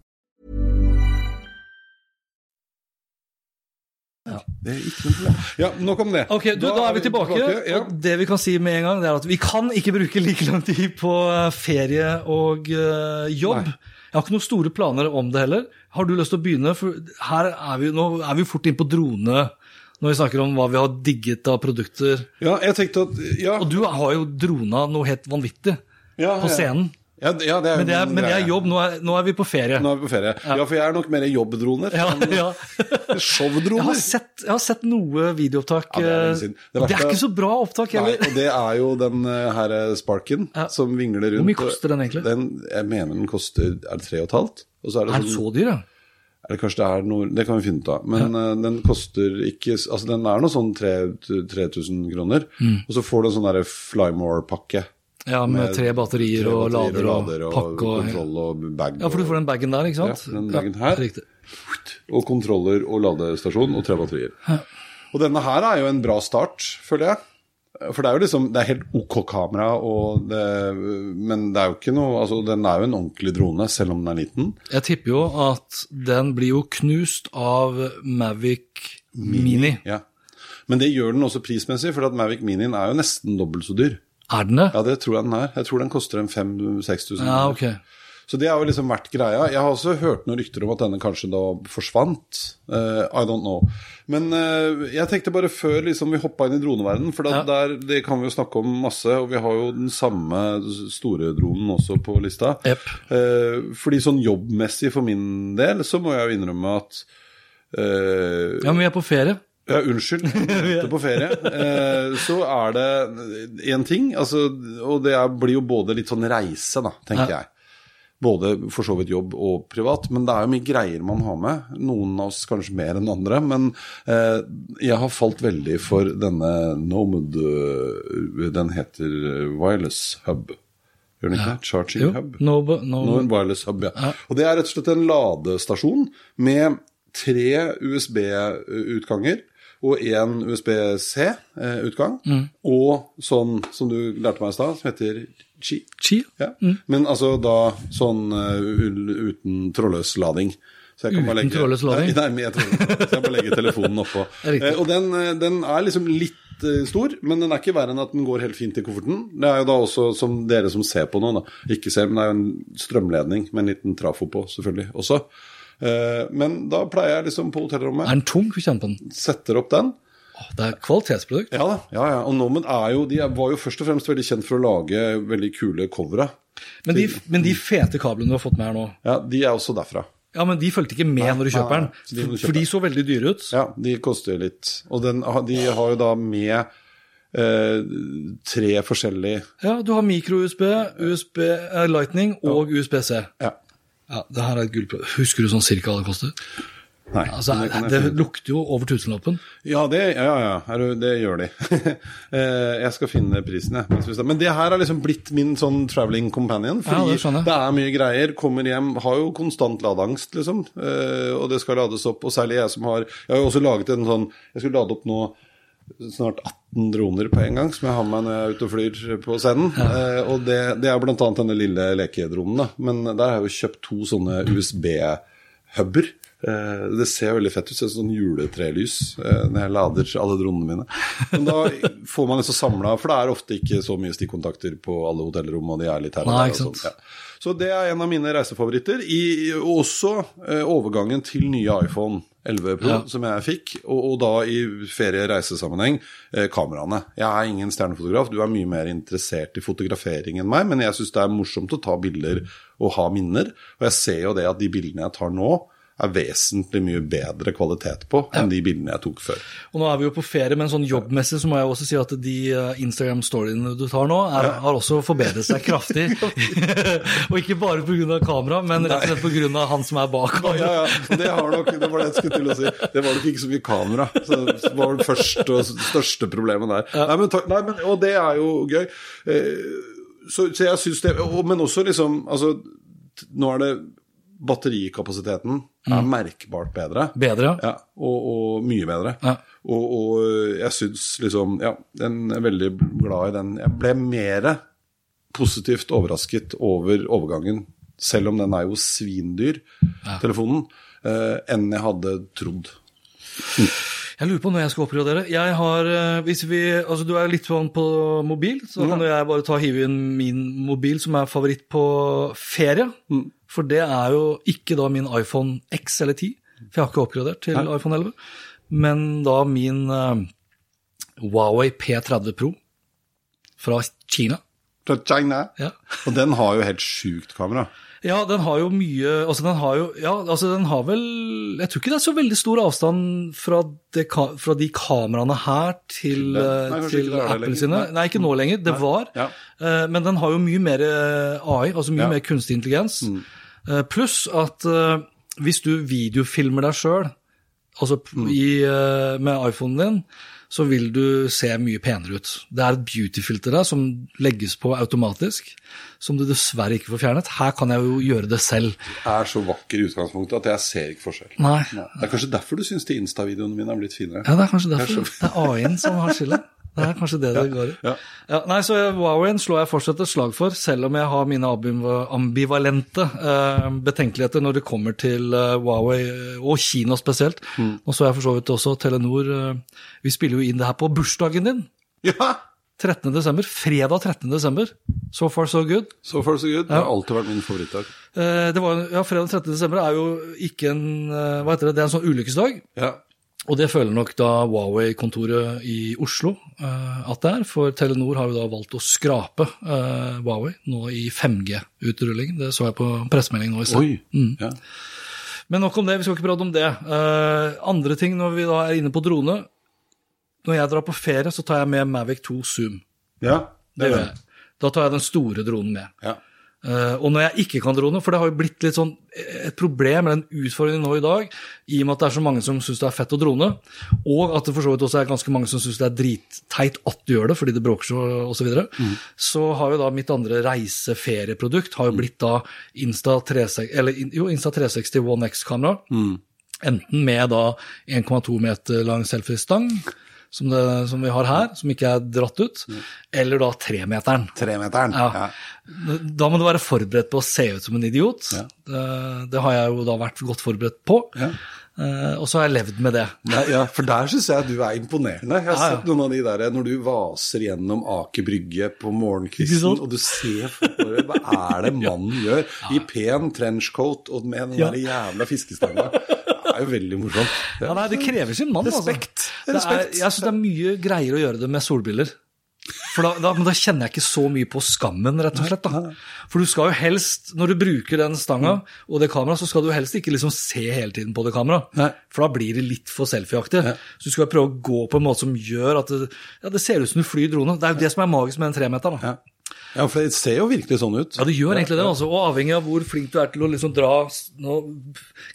[SPEAKER 4] iPhone.
[SPEAKER 3] Det er ikke noe problem. Ja, nok om det.
[SPEAKER 2] Ok, du, da, er vi tilbake.
[SPEAKER 3] ja.
[SPEAKER 2] Og det vi kan si med en gang, det er at vi kan ikke bruke like lang tid på eh, ferie og uh, jobb.
[SPEAKER 3] Nei.
[SPEAKER 2] Jeg har ikke noen store planer om det heller. Har du lyst til å begynne? For her er vi, nå er vi fort inn på drone når vi snakker om hva vi har digget av produkter.
[SPEAKER 3] Ja, jeg tenkte at ja,
[SPEAKER 2] Og du har jo drona noe helt vanvittig
[SPEAKER 3] ja,
[SPEAKER 2] på scenen.
[SPEAKER 3] Ja, ja, det
[SPEAKER 2] Men det er, men det er jobb. Nå er, nå er vi på ferie.
[SPEAKER 3] Nå er vi på ferie. Ja, for jeg er nok mer jobbdroner
[SPEAKER 2] Ja, ja.
[SPEAKER 3] showdroner.
[SPEAKER 2] Jeg har, sett, jeg har sett noe videoopptak.
[SPEAKER 3] Ja, det er
[SPEAKER 2] eh.
[SPEAKER 3] Det
[SPEAKER 2] er ikke så bra opptak
[SPEAKER 3] Nei, og det er jo den eh, her eh, Sparken
[SPEAKER 2] Ja.
[SPEAKER 3] som vingler rundt.
[SPEAKER 2] Hvor mye koster den egentlig?
[SPEAKER 3] Den, jeg mener den koster er det tre og et halvt. Og så er det sånn,
[SPEAKER 2] så dyr, ja?
[SPEAKER 3] Eller kanskje det er noe Det kan vi finne ut av. Men eh, den koster ikke Altså den er noe sånn 3000 kroner.
[SPEAKER 2] Mm.
[SPEAKER 3] Og så får du en sånn derre Flymore-pakke.
[SPEAKER 2] Ja, med tre batterier
[SPEAKER 3] tre
[SPEAKER 2] og
[SPEAKER 3] batterier
[SPEAKER 2] lader og pakke og
[SPEAKER 3] kontroll og bag.
[SPEAKER 2] Ja, for du får den bagen der, ikke sant?
[SPEAKER 3] Ja, den bagen her.
[SPEAKER 2] Ja,
[SPEAKER 3] og kontroller og ladestasjon og tre batterier. Og denne her er jo en bra start, føler jeg. For det er jo liksom, det er helt OK kamera, og det, men det er jo ikke noe altså Den er jo en ordentlig drone, selv om den er liten.
[SPEAKER 2] Jeg tipper jo at den blir jo knust av Mavic Mini.
[SPEAKER 3] Ja. Men det gjør den også prismessig, for at Mavic Minien er jo nesten dobbelt så dyr.
[SPEAKER 2] Er den det?
[SPEAKER 3] Ja, det tror jeg den er. Jeg tror den koster en 5000-6000.
[SPEAKER 2] Ja, ok.
[SPEAKER 3] Så det har jo liksom vært greia. Jeg har også hørt noen rykter om at denne kanskje da forsvant. Uh, I don't know. Men uh, jeg tenkte bare før liksom vi hoppa inn i droneverdenen, for da,
[SPEAKER 2] Ja.
[SPEAKER 3] der, det kan vi jo snakke om masse, og vi har jo den samme store dronen også på lista.
[SPEAKER 2] Yep.
[SPEAKER 3] Uh, fordi sånn jobbmessig for min del, så må jeg jo innrømme at eh,
[SPEAKER 2] Ja, men vi er på ferie.
[SPEAKER 3] Ja, unnskyld. Ute på ferie. Eh, så er det én ting, altså, og det er, blir jo både litt sånn reise, da, tenker
[SPEAKER 2] Ja.
[SPEAKER 3] jeg. Både for så vidt jobb og privat, men det er jo mye greier man har med. Noen av oss kanskje mer enn andre, men eh, jeg har falt veldig for denne Nomad eh, Den heter Wireless Hub. Gjør den ikke det? Charging
[SPEAKER 2] Jo,
[SPEAKER 3] Hub?
[SPEAKER 2] no, no,
[SPEAKER 3] no, wireless hub, ja. Og det er rett og slett en ladestasjon med tre USB-utganger og én USB-C-utgang. Og sånn som du lærte meg i stad, som heter Qi.
[SPEAKER 2] Chi.
[SPEAKER 3] Ja. Men altså da sånn uh, uten trådløs lading. Så jeg kan bare legge-
[SPEAKER 2] trådløs lading?
[SPEAKER 3] Nei, med trådløs. Så jeg bare legger telefonen oppå. Eh, og den, eh, den er liksom litt eh, stor, men den er ikke verre enn at den går helt fint i kofferten. Det er jo da også, som dere som ser på nå, da, ikke ser, men det er jo en strømledning med en liten trafo på, selvfølgelig, også. Eh, Men da pleier jeg liksom på hotellrommet,
[SPEAKER 2] Er den tung? Få kjenne på den.
[SPEAKER 3] setter opp den.
[SPEAKER 2] Det er kvalitetsprodukt.
[SPEAKER 3] Ja ja, ja. Og Nomad er jo, de var jo først og fremst veldig kjent for å lage veldig kule covere.
[SPEAKER 2] Men de, men de fete kablene du har fått med her nå,
[SPEAKER 3] Ja, de er også derfra.
[SPEAKER 2] ja, men de fulgte ikke med når du kjøper den.
[SPEAKER 3] nei, de du
[SPEAKER 2] For, de så veldig dyre ut.
[SPEAKER 3] Ja, de koster litt. Og den, de har jo da med eh, tre forskjellige
[SPEAKER 2] Ja, du har mikro-USB, USB eh, Lightning og USB-C.
[SPEAKER 3] Ja.
[SPEAKER 2] Ja, det her er et gullprodukt. Husker du sånn cirka hva det koster?
[SPEAKER 3] Nei,
[SPEAKER 2] Altså,
[SPEAKER 3] det
[SPEAKER 2] det lukter jo over tusenlappen.
[SPEAKER 3] Ja, det, ja, ja, det gjør de. Eh, jeg skal finne prisen, jeg. Men det her har liksom blitt min sånn traveling companion.
[SPEAKER 2] Ja, det
[SPEAKER 3] det er mye greier. Kommer hjem, har jo konstant ladeangst, liksom. Eh, og det skal lades opp. Og særlig jeg som har Jeg har jo også laget en sånn Jeg skulle lade opp nå snart 18 droner på en gang, som jeg har med når jeg er ute og flyr på scenen. Eh, og det, det er bl.a. denne lille lekedronen, da. Men der har jeg jo kjøpt to sånne USB-huber. Eh, det ser veldig fett ut, ser ut som sånn juletrelys eh, når jeg lader alle dronene mine. Men da får man liksom samla For det er ofte ikke så mye stikkontakter på alle hotellrom, og de er litt her og der. og sånn, ja. Så det er en av mine reisefavoritter. I, og også eh, overgangen til nye iPhone 11 Pro,
[SPEAKER 2] Ja.
[SPEAKER 3] som jeg fikk, og, og da i ferie-reisesammenheng, eh, kameraene. Jeg er ingen stjernefotograf, du er mye mer interessert i fotografering enn meg, men jeg syns det er morsomt å ta bilder og ha minner. Og jeg ser jo det at de bildene jeg tar nå, er vesentlig mye bedre kvalitet på enn de bildene jeg tok før.
[SPEAKER 2] Og nå er vi jo på ferie, men sånn jobbmessig så må jeg også si at de eh, Instagram-storyene du tar nå, er, har også forbedret seg kraftig. og ikke bare pga. kamera, men rett og slett pga. han som er bak
[SPEAKER 3] Ja,
[SPEAKER 2] kamera.
[SPEAKER 3] ja, det har nok, det var det jeg skulle til å si. Det var nok ikke så mye kamera. Så det var det første og største problemet der. Nei, men, nei, men, og det er jo gøy. Eh, Så, så jeg syns det Men også liksom Altså, nå er det Batterikapasiteten er merkbart bedre.
[SPEAKER 2] Bedre, ja.
[SPEAKER 3] Ja, og, og mye bedre.
[SPEAKER 2] Ja.
[SPEAKER 3] Og, og jeg syns liksom Ja, den er veldig glad i den. Jeg ble mer positivt overrasket over overgangen, selv om den er jo svindyr, telefonen, eh, enn jeg hadde trodd.
[SPEAKER 2] Jeg lurer på når jeg skal oppgradere. Jeg har, eh, hvis vi, altså Du er litt sånn på mobil, så kan mm. jeg bare ta hive inn min mobil, som er favoritt på ferie. For det er jo ikke da min iPhone X eller 10, for jeg har ikke oppgradert til
[SPEAKER 3] Nei.
[SPEAKER 2] iPhone 11. Men da min uh, Huawei P30 Pro fra Kina.
[SPEAKER 3] Fra China.
[SPEAKER 2] Ja.
[SPEAKER 3] Og den har jo helt sjukt kamera.
[SPEAKER 2] Ja, den har jo mye Altså, den har jo Ja, altså, den har vel Jeg tror ikke det er så veldig stor avstand fra, det, fra de kameraene her til,
[SPEAKER 3] Til
[SPEAKER 2] eh,
[SPEAKER 3] Nei,
[SPEAKER 2] til Apple sine.
[SPEAKER 3] Nei.
[SPEAKER 2] Nei, ikke nå lenger. Det var.
[SPEAKER 3] Ja.
[SPEAKER 2] Eh, Men den har jo mye mer AI, altså mye
[SPEAKER 3] Ja. Mm.
[SPEAKER 2] mer kunstig intelligens. Eh, Pluss at eh, hvis du videofilmer deg sjøl, altså
[SPEAKER 3] Mm.
[SPEAKER 2] i, eh, med iPhonen din, så vil du se mye penere ut. Det er et beauty-filter der som legges på automatisk, som du dessverre ikke får fjernet. Her kan jeg jo gjøre det selv.
[SPEAKER 3] Er så vakker i utgangspunktet at jeg ser ikke forskjell.
[SPEAKER 2] Nei.
[SPEAKER 3] Det er kanskje derfor du syns de Insta-videoene mine er blitt finere.
[SPEAKER 2] Ja, det er kanskje derfor.
[SPEAKER 3] Det er
[SPEAKER 2] Det er AI-en som har skylda. Det er kanskje det det går i.
[SPEAKER 3] Ja.
[SPEAKER 2] Ja, nei, så Huawei slår jeg fortsatt et slag for, selv om jeg har mine ambivalente eh, betenkeligheter når det kommer til eh, Huawei, eh, og Kina spesielt.
[SPEAKER 3] Mm.
[SPEAKER 2] Og så jeg for så vidt også Telenor eh, Vi spiller jo inn det her på bursdagen din.
[SPEAKER 3] Ja!
[SPEAKER 2] 13. desember, Fredag 13. desember. So far, so good.
[SPEAKER 3] So far so good. Det har alltid vært min favorittdag.
[SPEAKER 2] Eh, det var, ja, Fredag 13. desember er jo ikke en eh, Hva heter det? Det er en sånn ulykkesdag.
[SPEAKER 3] Ja.
[SPEAKER 2] Og det føler nok da Huawei-kontoret i Oslo eh, at det er, for Telenor har jo da valgt å skrape eh, Huawei nå i 5G-utrulling. Det så jeg på pressemeldingen nå i sted.
[SPEAKER 3] Oi. Ja.
[SPEAKER 2] Men nok om det, vi skal ikke prate om det. Eh, andre ting når vi da er inne på drone. Når jeg drar på ferie, så tar jeg med Mavic 2 Zoom.
[SPEAKER 3] ja,
[SPEAKER 2] Det gjør jeg. Da tar jeg den store dronen med.
[SPEAKER 3] Ja.
[SPEAKER 2] Eh, og når jeg ikke kan drone, for det har jo blitt litt sånn et problem eller en utfordring nå i dag, i og med at det er så mange som syns det er fett å drone, og at det for så vidt også er ganske mange som syns det er dritteit at du gjør det fordi det bråker så osv., så, videre, så har jo da mitt andre reiseferieprodukt har jo blitt da Insta 360, eller, jo, Insta 360 One X-kamera. Enten med da 1,2 meter lang selfiestang, som, det, som vi har her, som ikke er dratt ut, eller da tremeteren.
[SPEAKER 3] Tremeteren.
[SPEAKER 2] Ja. Da må du være forberedt på å se ut som en idiot.
[SPEAKER 3] Ja.
[SPEAKER 2] Det, det har jeg jo da vært godt forberedt på.
[SPEAKER 3] Ja.
[SPEAKER 2] Uh, og så har jeg levd med det.
[SPEAKER 3] Nei, ja, for der syns jeg du er imponerende. Jeg har
[SPEAKER 2] Ja, ja.
[SPEAKER 3] sett noen av de der når du vaser gjennom Aker Brygge på morgenkvisten, og du ser for deg hva er det mannen gjør i pen trenchcoat og med den
[SPEAKER 2] Ja.
[SPEAKER 3] der jævla fiskestanga. Det er jo veldig morsomt.
[SPEAKER 2] Ja, nei, Det krever sin mann.
[SPEAKER 3] Respekt.
[SPEAKER 2] Altså. Det er,
[SPEAKER 3] Respekt.
[SPEAKER 2] jeg syns det er mye greiere å gjøre det med solbriller. For da, da, men da kjenner jeg ikke så mye på skammen, rett og slett. da. For du skal jo helst, når du bruker den stanga og det kameraet, så skal du helst ikke liksom se hele tiden på det kameraet. For da blir det litt for selfieaktig. Så du skal prøve å gå på en måte som gjør at det, ja, det ser ut som du flyr drone. Det er jo det som er magisk med den tremeteren. da.
[SPEAKER 3] Ja. Ja, for det ser jo virkelig sånn ut.
[SPEAKER 2] Ja, det gjør egentlig det. Altså, og avhengig av hvor flink du er til å liksom dra Nå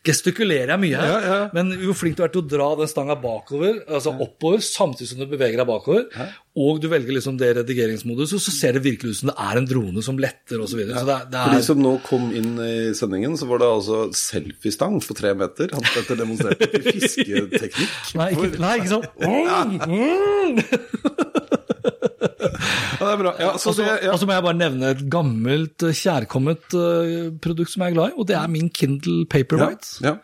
[SPEAKER 2] gestikulerer jeg mye her,
[SPEAKER 3] Ja, ja.
[SPEAKER 2] men hvor flink du er til å dra den stanga bakover, altså oppover, samtidig som du beveger deg bakover, og du velger liksom det redigeringsmoduset, så ser det virkelig ut som det er en drone som letter osv. Så, videre. så det, er-
[SPEAKER 3] For de som nå kom inn i sendingen, så var det altså selfiestang på tre meter. Han Petter demonstrerte fisketeknikk.
[SPEAKER 2] Nei, ikke, nei, ikke sånn.
[SPEAKER 3] Ja, det er bra. Ja, så
[SPEAKER 2] Og så
[SPEAKER 3] ja.
[SPEAKER 2] og så må jeg bare nevne et gammelt, kjærkomment kjærkommet eh, produkt som jeg er glad i, og det er min Kindle Paperwhite.
[SPEAKER 3] Ja.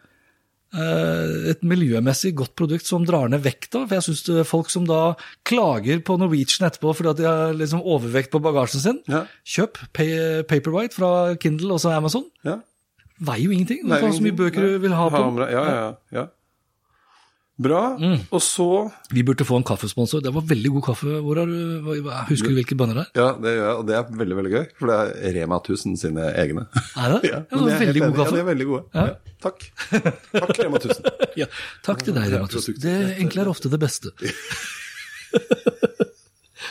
[SPEAKER 2] Eh, et miljømessig godt produkt som drar ned vekta. For jeg syns folk som da klager på Norwegian etterpå fordi at de har liksom overvekt på bagasjen sin, kjøp Pa- Paperwhite fra Kindle og så Amazon.
[SPEAKER 3] ja.
[SPEAKER 2] Veier jo ingenting. Du
[SPEAKER 3] Nei,
[SPEAKER 2] så mye bøker du vil ha på.
[SPEAKER 3] Ja, ja, ja. Bra.
[SPEAKER 2] Mm.
[SPEAKER 3] Og så
[SPEAKER 2] Vi burde få en kaffesponsor. Det var veldig god kaffe. Hvor er, du, Husker du hvilke bønner det er?
[SPEAKER 3] Ja, det gjør jeg, og det er veldig veldig gøy. For det er Rema 1000 sine egne.
[SPEAKER 2] Er det? Ja, det var veldig god kaffe.
[SPEAKER 3] Ja, de er veldig gode.
[SPEAKER 2] Ja.
[SPEAKER 3] Ja. Takk. Takk, Rema 1000.
[SPEAKER 2] Ja. Takk til deg, Rema 1000. Det enkle er ofte det beste.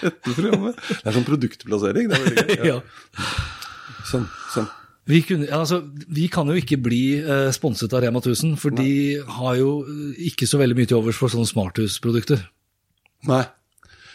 [SPEAKER 3] Dette programmet. Det er sånn produktplassering. Det er veldig gøy.
[SPEAKER 2] Ja.
[SPEAKER 3] Sånn, sånn.
[SPEAKER 2] Vi, kunne, altså, vi kan jo ikke bli eh, sponset av Rema 1000, for de har jo eh, ikke så veldig mye til overs for sånne smarthusprodukter.
[SPEAKER 3] Nei.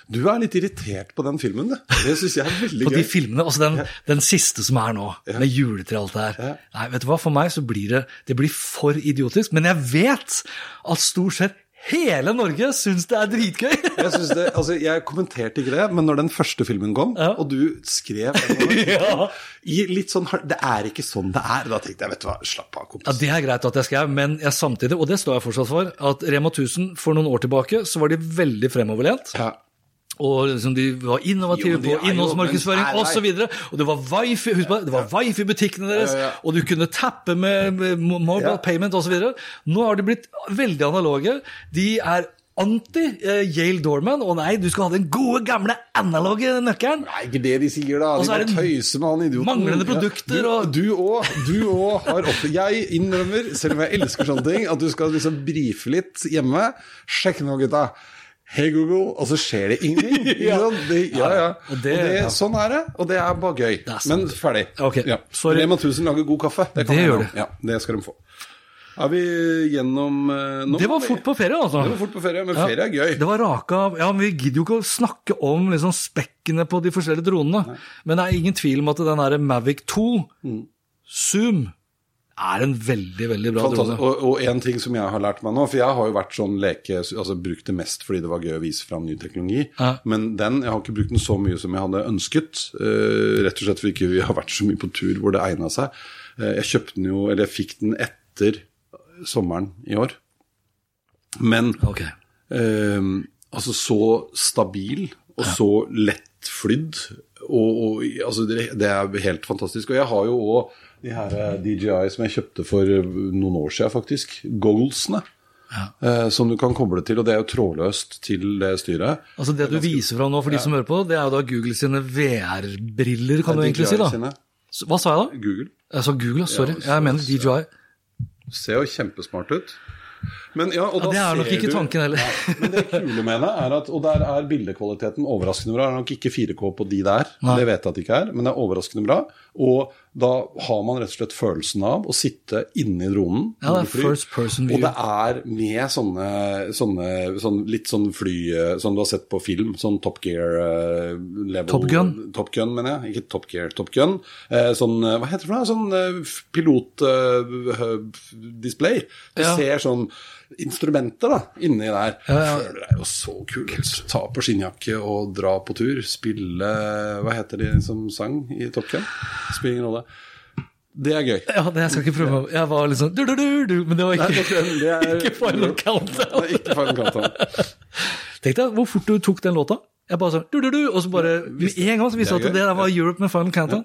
[SPEAKER 3] Du er litt irritert på den filmen, det. Det syns jeg er veldig gøy.
[SPEAKER 2] På de filmene, altså den, den siste som er nå, med juletre og alt det her.
[SPEAKER 3] Ja.
[SPEAKER 2] Nei, vet du hva, for meg så blir det, det blir for idiotisk, men jeg vet at stort sett hele Norge syns det er dritgøy.
[SPEAKER 3] Jeg, det, altså, jeg kommenterte ikke det, men når den første filmen kom,
[SPEAKER 2] Ja.
[SPEAKER 3] og du skrev
[SPEAKER 2] Ja.
[SPEAKER 3] litt sånn Det er ikke sånn det er. Da tenkte jeg, vet du hva, slapp av, kompis. Ja.
[SPEAKER 2] Det er greit at jeg skrev, men jeg samtidig, og det står jeg fortsatt for, at Rema 1000 for noen år tilbake så var de veldig fremoverlent.
[SPEAKER 3] Ja.
[SPEAKER 2] Og liksom de var innovative på
[SPEAKER 3] er
[SPEAKER 2] innholdsmarkedsføring osv. Og det var wifi husk på det, det var wifi i butikkene deres,
[SPEAKER 3] Ja, ja,
[SPEAKER 2] og du kunne tappe med, med mo- mobile
[SPEAKER 3] Ja.
[SPEAKER 2] payment osv. Nå har de blitt veldig analoge. De er anti eh, Dorman. Å nei, du skal ha den gode, gamle analoge nøkkelen.
[SPEAKER 3] Nei, ikke det de sier, da. De
[SPEAKER 2] er
[SPEAKER 3] bare tøyser med han idioten.
[SPEAKER 2] manglende produkter og-
[SPEAKER 3] Du òg du òg har opplevd Jeg innrømmer, selv om jeg elsker sånne ting, at du skal liksom brife litt hjemme. Sjekk nå, gutta. Hei, Google, og så skjer det ingenting.
[SPEAKER 2] Ja.
[SPEAKER 3] Det, ja, ja.
[SPEAKER 2] Og
[SPEAKER 3] Og
[SPEAKER 2] det-
[SPEAKER 3] det,
[SPEAKER 2] ja.
[SPEAKER 3] sånn er det, og det er bare gøy.
[SPEAKER 2] Er.
[SPEAKER 3] Men ferdig.
[SPEAKER 2] Okay.
[SPEAKER 3] Ja. Rema 1000 lager god kaffe. Det, kan
[SPEAKER 2] Det gjør
[SPEAKER 3] det.
[SPEAKER 2] de.
[SPEAKER 3] Ja, det skal de få. Er vi gjennom eh, nå?
[SPEAKER 2] Det var fort på ferie, altså.
[SPEAKER 3] Det var fort på ferie, men
[SPEAKER 2] Ja.
[SPEAKER 3] ferie er gøy.
[SPEAKER 2] Det var raka av Ja, men vi gidder jo ikke å snakke om liksom spekkene på de forskjellige dronene. Men det er ingen tvil om at den derre Mavic 2
[SPEAKER 3] Mm.
[SPEAKER 2] Zoom er en veldig, veldig bra
[SPEAKER 3] Fantastisk.
[SPEAKER 2] drone.
[SPEAKER 3] Og, og en ting som jeg har lært meg nå, for jeg har jo vært sånn leke, altså brukt det mest fordi det var gøy å vise fram ny teknologi,
[SPEAKER 2] Ja.
[SPEAKER 3] men den, jeg har ikke brukt den så mye som jeg hadde ønsket, Uh, rett og slett fordi ikke vi har vært så mye på tur hvor det egnet seg. Uh, jeg kjøpte den jo, eller jeg fikk den etter sommeren i år, men
[SPEAKER 2] okay.
[SPEAKER 3] uh, altså så stabil og så lettflydd. Og, og altså det, det er helt fantastisk. Og jeg har jo òg de her eh, DJI som jeg kjøpte for eh, noen år siden, faktisk. Gogglesene. Ja. som du kan koble til, og det er jo trådløst til det styret.
[SPEAKER 2] Altså Det du viser fra nå for de som hører på, det er jo da Google sine VR-briller, kan du egentlig si. da.
[SPEAKER 3] Sine.
[SPEAKER 2] Hva sa jeg da?
[SPEAKER 3] Google.
[SPEAKER 2] Jeg sa Google, sorry.
[SPEAKER 3] Ja, så-
[SPEAKER 2] Jeg mener DJI.
[SPEAKER 3] Ser jo kjempesmart ut. Men, ja,
[SPEAKER 2] Ja, det er nok ikke tanken heller.
[SPEAKER 3] Men det kule med det er at Og der er bildekvaliteten overraskende bra. Det er nok ikke 4K på de der,
[SPEAKER 2] Nei.
[SPEAKER 3] det vet jeg at det ikke er, men det er overraskende bra. Og da har man rett og slett følelsen av å sitte inne i dronen.
[SPEAKER 2] Ja, det er
[SPEAKER 3] fly,
[SPEAKER 2] first person view.
[SPEAKER 3] Og det er med sånne, sånne sånn, litt sånn fly eh, som du har sett på film, sånn Top Gear-level
[SPEAKER 2] Top Gun?
[SPEAKER 3] Top Gun, mener jeg. Ikke Top Gear, Top Gun. Eh, sånn, eh, hva heter det for noe? Sånn pilotdisplay. du
[SPEAKER 2] Ja.
[SPEAKER 3] ser sånn instrumenter da, inni der.
[SPEAKER 2] Ja, ja.
[SPEAKER 3] Føler deg jo så kul. Ta på skinnjakke og dra på tur. Spille Hva heter de som sang i Top Gun? Spiller ingen rolle. Det er gøy.
[SPEAKER 2] Ja, det jeg skal ikke prøve. Jeg var litt sånn du, du, du, du, Men det var ikke,
[SPEAKER 3] Nei, Gun, det er,
[SPEAKER 2] ikke final countdown.
[SPEAKER 3] Det ikke Final Countdown.
[SPEAKER 2] Tenk deg hvor fort du tok den låta. Jeg bare sånn du, du, du, Og så bare med en gang så visste
[SPEAKER 3] Det
[SPEAKER 2] du at det der var Europe med final countdown.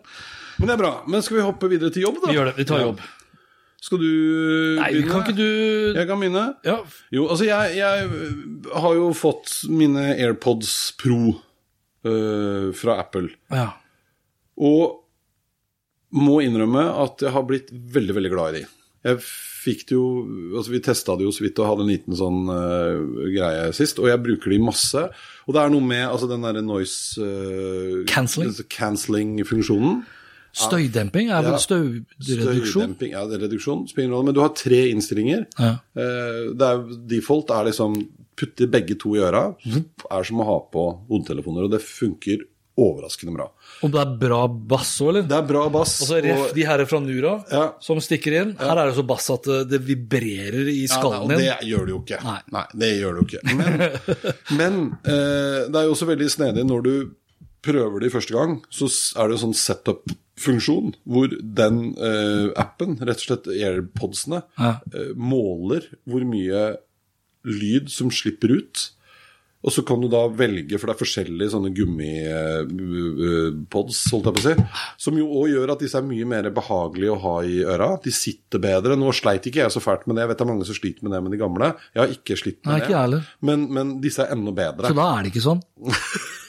[SPEAKER 3] Men det er bra. Men skal vi hoppe videre til jobb, da?
[SPEAKER 2] Vi gjør det. Vi tar jobb.
[SPEAKER 3] Skal du
[SPEAKER 2] Nei, kan ikke du
[SPEAKER 3] Jeg kan begynne.
[SPEAKER 2] Ja,
[SPEAKER 3] Jo, altså jeg, jeg har jo fått mine AirPods Pro uh, fra Apple.
[SPEAKER 2] ja.
[SPEAKER 3] Og må innrømme at jeg har blitt veldig veldig glad i de. Jeg fikk det jo altså Vi testa det jo så vidt og hadde en liten sånn uh, greie sist, og jeg bruker de masse. Og det er noe med altså den derre noise uh,
[SPEAKER 2] Cancelling.
[SPEAKER 3] Cancelling-funksjonen.
[SPEAKER 2] Støydemping er vel
[SPEAKER 3] Ja.
[SPEAKER 2] støyreduksjon?
[SPEAKER 3] Støydemping, ja, det er reduksjon. Men du har tre innstillinger.
[SPEAKER 2] Ja.
[SPEAKER 3] Eh, er, default er liksom putte begge to i øra. Vupp, Er som å ha på hodetelefoner, og det funker overraskende bra.
[SPEAKER 2] Og det er bra bass òg, eller?
[SPEAKER 3] Det er bra bass.
[SPEAKER 2] Altså ref
[SPEAKER 3] og-
[SPEAKER 2] de her fra Nura
[SPEAKER 3] Ja.
[SPEAKER 2] som stikker inn. Her er det så bass at det, det vibrerer i
[SPEAKER 3] Ja,
[SPEAKER 2] skallen
[SPEAKER 3] nei, og det gjør det jo ikke.
[SPEAKER 2] Nei.
[SPEAKER 3] det gjør det jo ikke. Men, men eh, det er jo også veldig snedig når du prøver det første gang, så er det jo sånn setup-funksjon hvor den eh, appen, rett og slett AirPodsene,
[SPEAKER 2] Ja.
[SPEAKER 3] eh, måler hvor mye lyd som slipper ut. Og så kan du da velge, for det er forskjellige sånne gummipods, holdt jeg på å si, som jo òg gjør at disse er mye mer behagelige å ha i øra. De sitter bedre. Nå sleit ikke jeg så fælt med det, jeg vet det er mange som sliter med det med de gamle. Jeg har ikke slitt med
[SPEAKER 2] Nei, ikke heller.
[SPEAKER 3] Men, men disse er enda bedre.
[SPEAKER 2] Så da er det ikke sånn.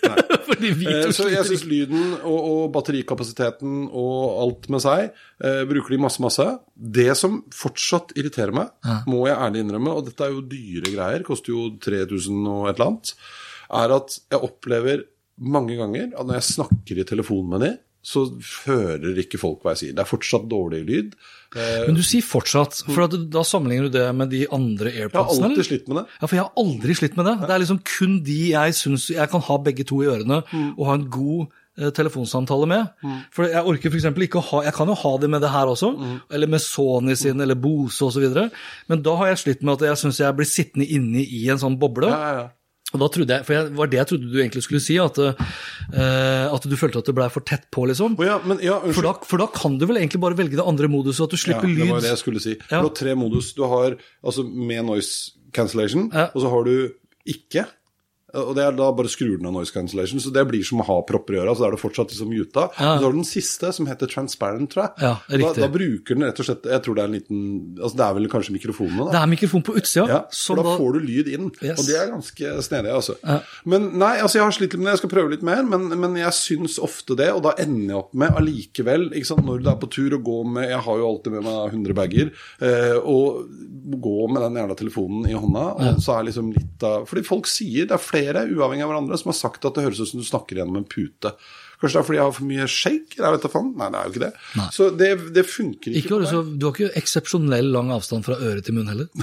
[SPEAKER 2] Fordi vi
[SPEAKER 3] Eh, Så jeg syns lyden og, og batterikapasiteten og alt med seg eh, bruker de masse, masse. Det som fortsatt irriterer meg, må jeg ærlig innrømme, og dette er jo dyre greier, koster jo 3000 og et eller annet, er at jeg opplever mange ganger at når jeg snakker i telefon med dem, så hører ikke folk hva jeg sier. Det er fortsatt dårlig lyd. Eh,
[SPEAKER 2] Men du sier fortsatt, for da sammenligner du det med de andre
[SPEAKER 3] jeg har
[SPEAKER 2] airpodsene?
[SPEAKER 3] alltid slitt med det.
[SPEAKER 2] Ja, for jeg har aldri slitt med det. Det er liksom kun de jeg syns jeg kan ha begge to i ørene
[SPEAKER 3] Mm.
[SPEAKER 2] og ha en god eh, telefonsamtale med. For jeg orker f.eks. ikke å ha Jeg kan jo ha det med det her også,
[SPEAKER 3] Mm.
[SPEAKER 2] eller med Sony sin, eller Bose osv., men da har jeg slitt med at jeg syns jeg blir sittende inne i en sånn boble.
[SPEAKER 3] Ja, ja, ja.
[SPEAKER 2] Og da trodde jeg, For jeg, var det jeg trodde du egentlig skulle si, at, uh, at du følte at det blei for tett på, liksom.
[SPEAKER 3] Oh, ja, men ja.
[SPEAKER 2] For da, for da kan du vel egentlig bare velge det andre moduset, at du slipper lyd.
[SPEAKER 3] ja, Det var det jeg skulle si.
[SPEAKER 2] Ja.
[SPEAKER 3] Du har tre modus. Du har altså med noise cancellation, og så har du ikke. Og det er da bare skrur den av noise cancellation, så det blir som å ha propper i øra. Så da er det fortsatt liksom muta.
[SPEAKER 2] Ja.
[SPEAKER 3] Så har du den siste, som heter transparent, tror jeg.
[SPEAKER 2] Ja,
[SPEAKER 3] da, da bruker den rett og slett Jeg tror det er en liten Altså det er vel kanskje mikrofonene,
[SPEAKER 2] Det er mikrofon på utsida.
[SPEAKER 3] Ja, for da får du lyd inn,
[SPEAKER 2] Yes.
[SPEAKER 3] og det er ganske snedig. altså. Men nei, altså jeg har slitt litt med det, jeg skal prøve litt mer, men, men jeg syns ofte det, og da ender jeg opp med allikevel, ikke sant, når du er på tur og går med Jeg har jo alltid med meg 100 bager, eh, og gå med den jævla telefonen i hånda, og så er liksom litt av Fordi folk sier, det er flere, uavhengig av hverandre, som har sagt at det høres ut som du snakker gjennom en pute. Kanskje det er fordi jeg har for mye shake? Jeg vet da faen. Nei, det er jo ikke det. Så det, det funker ikke.
[SPEAKER 2] Ikke du, så, du har ikke eksepsjonell lang avstand fra øre til munn heller.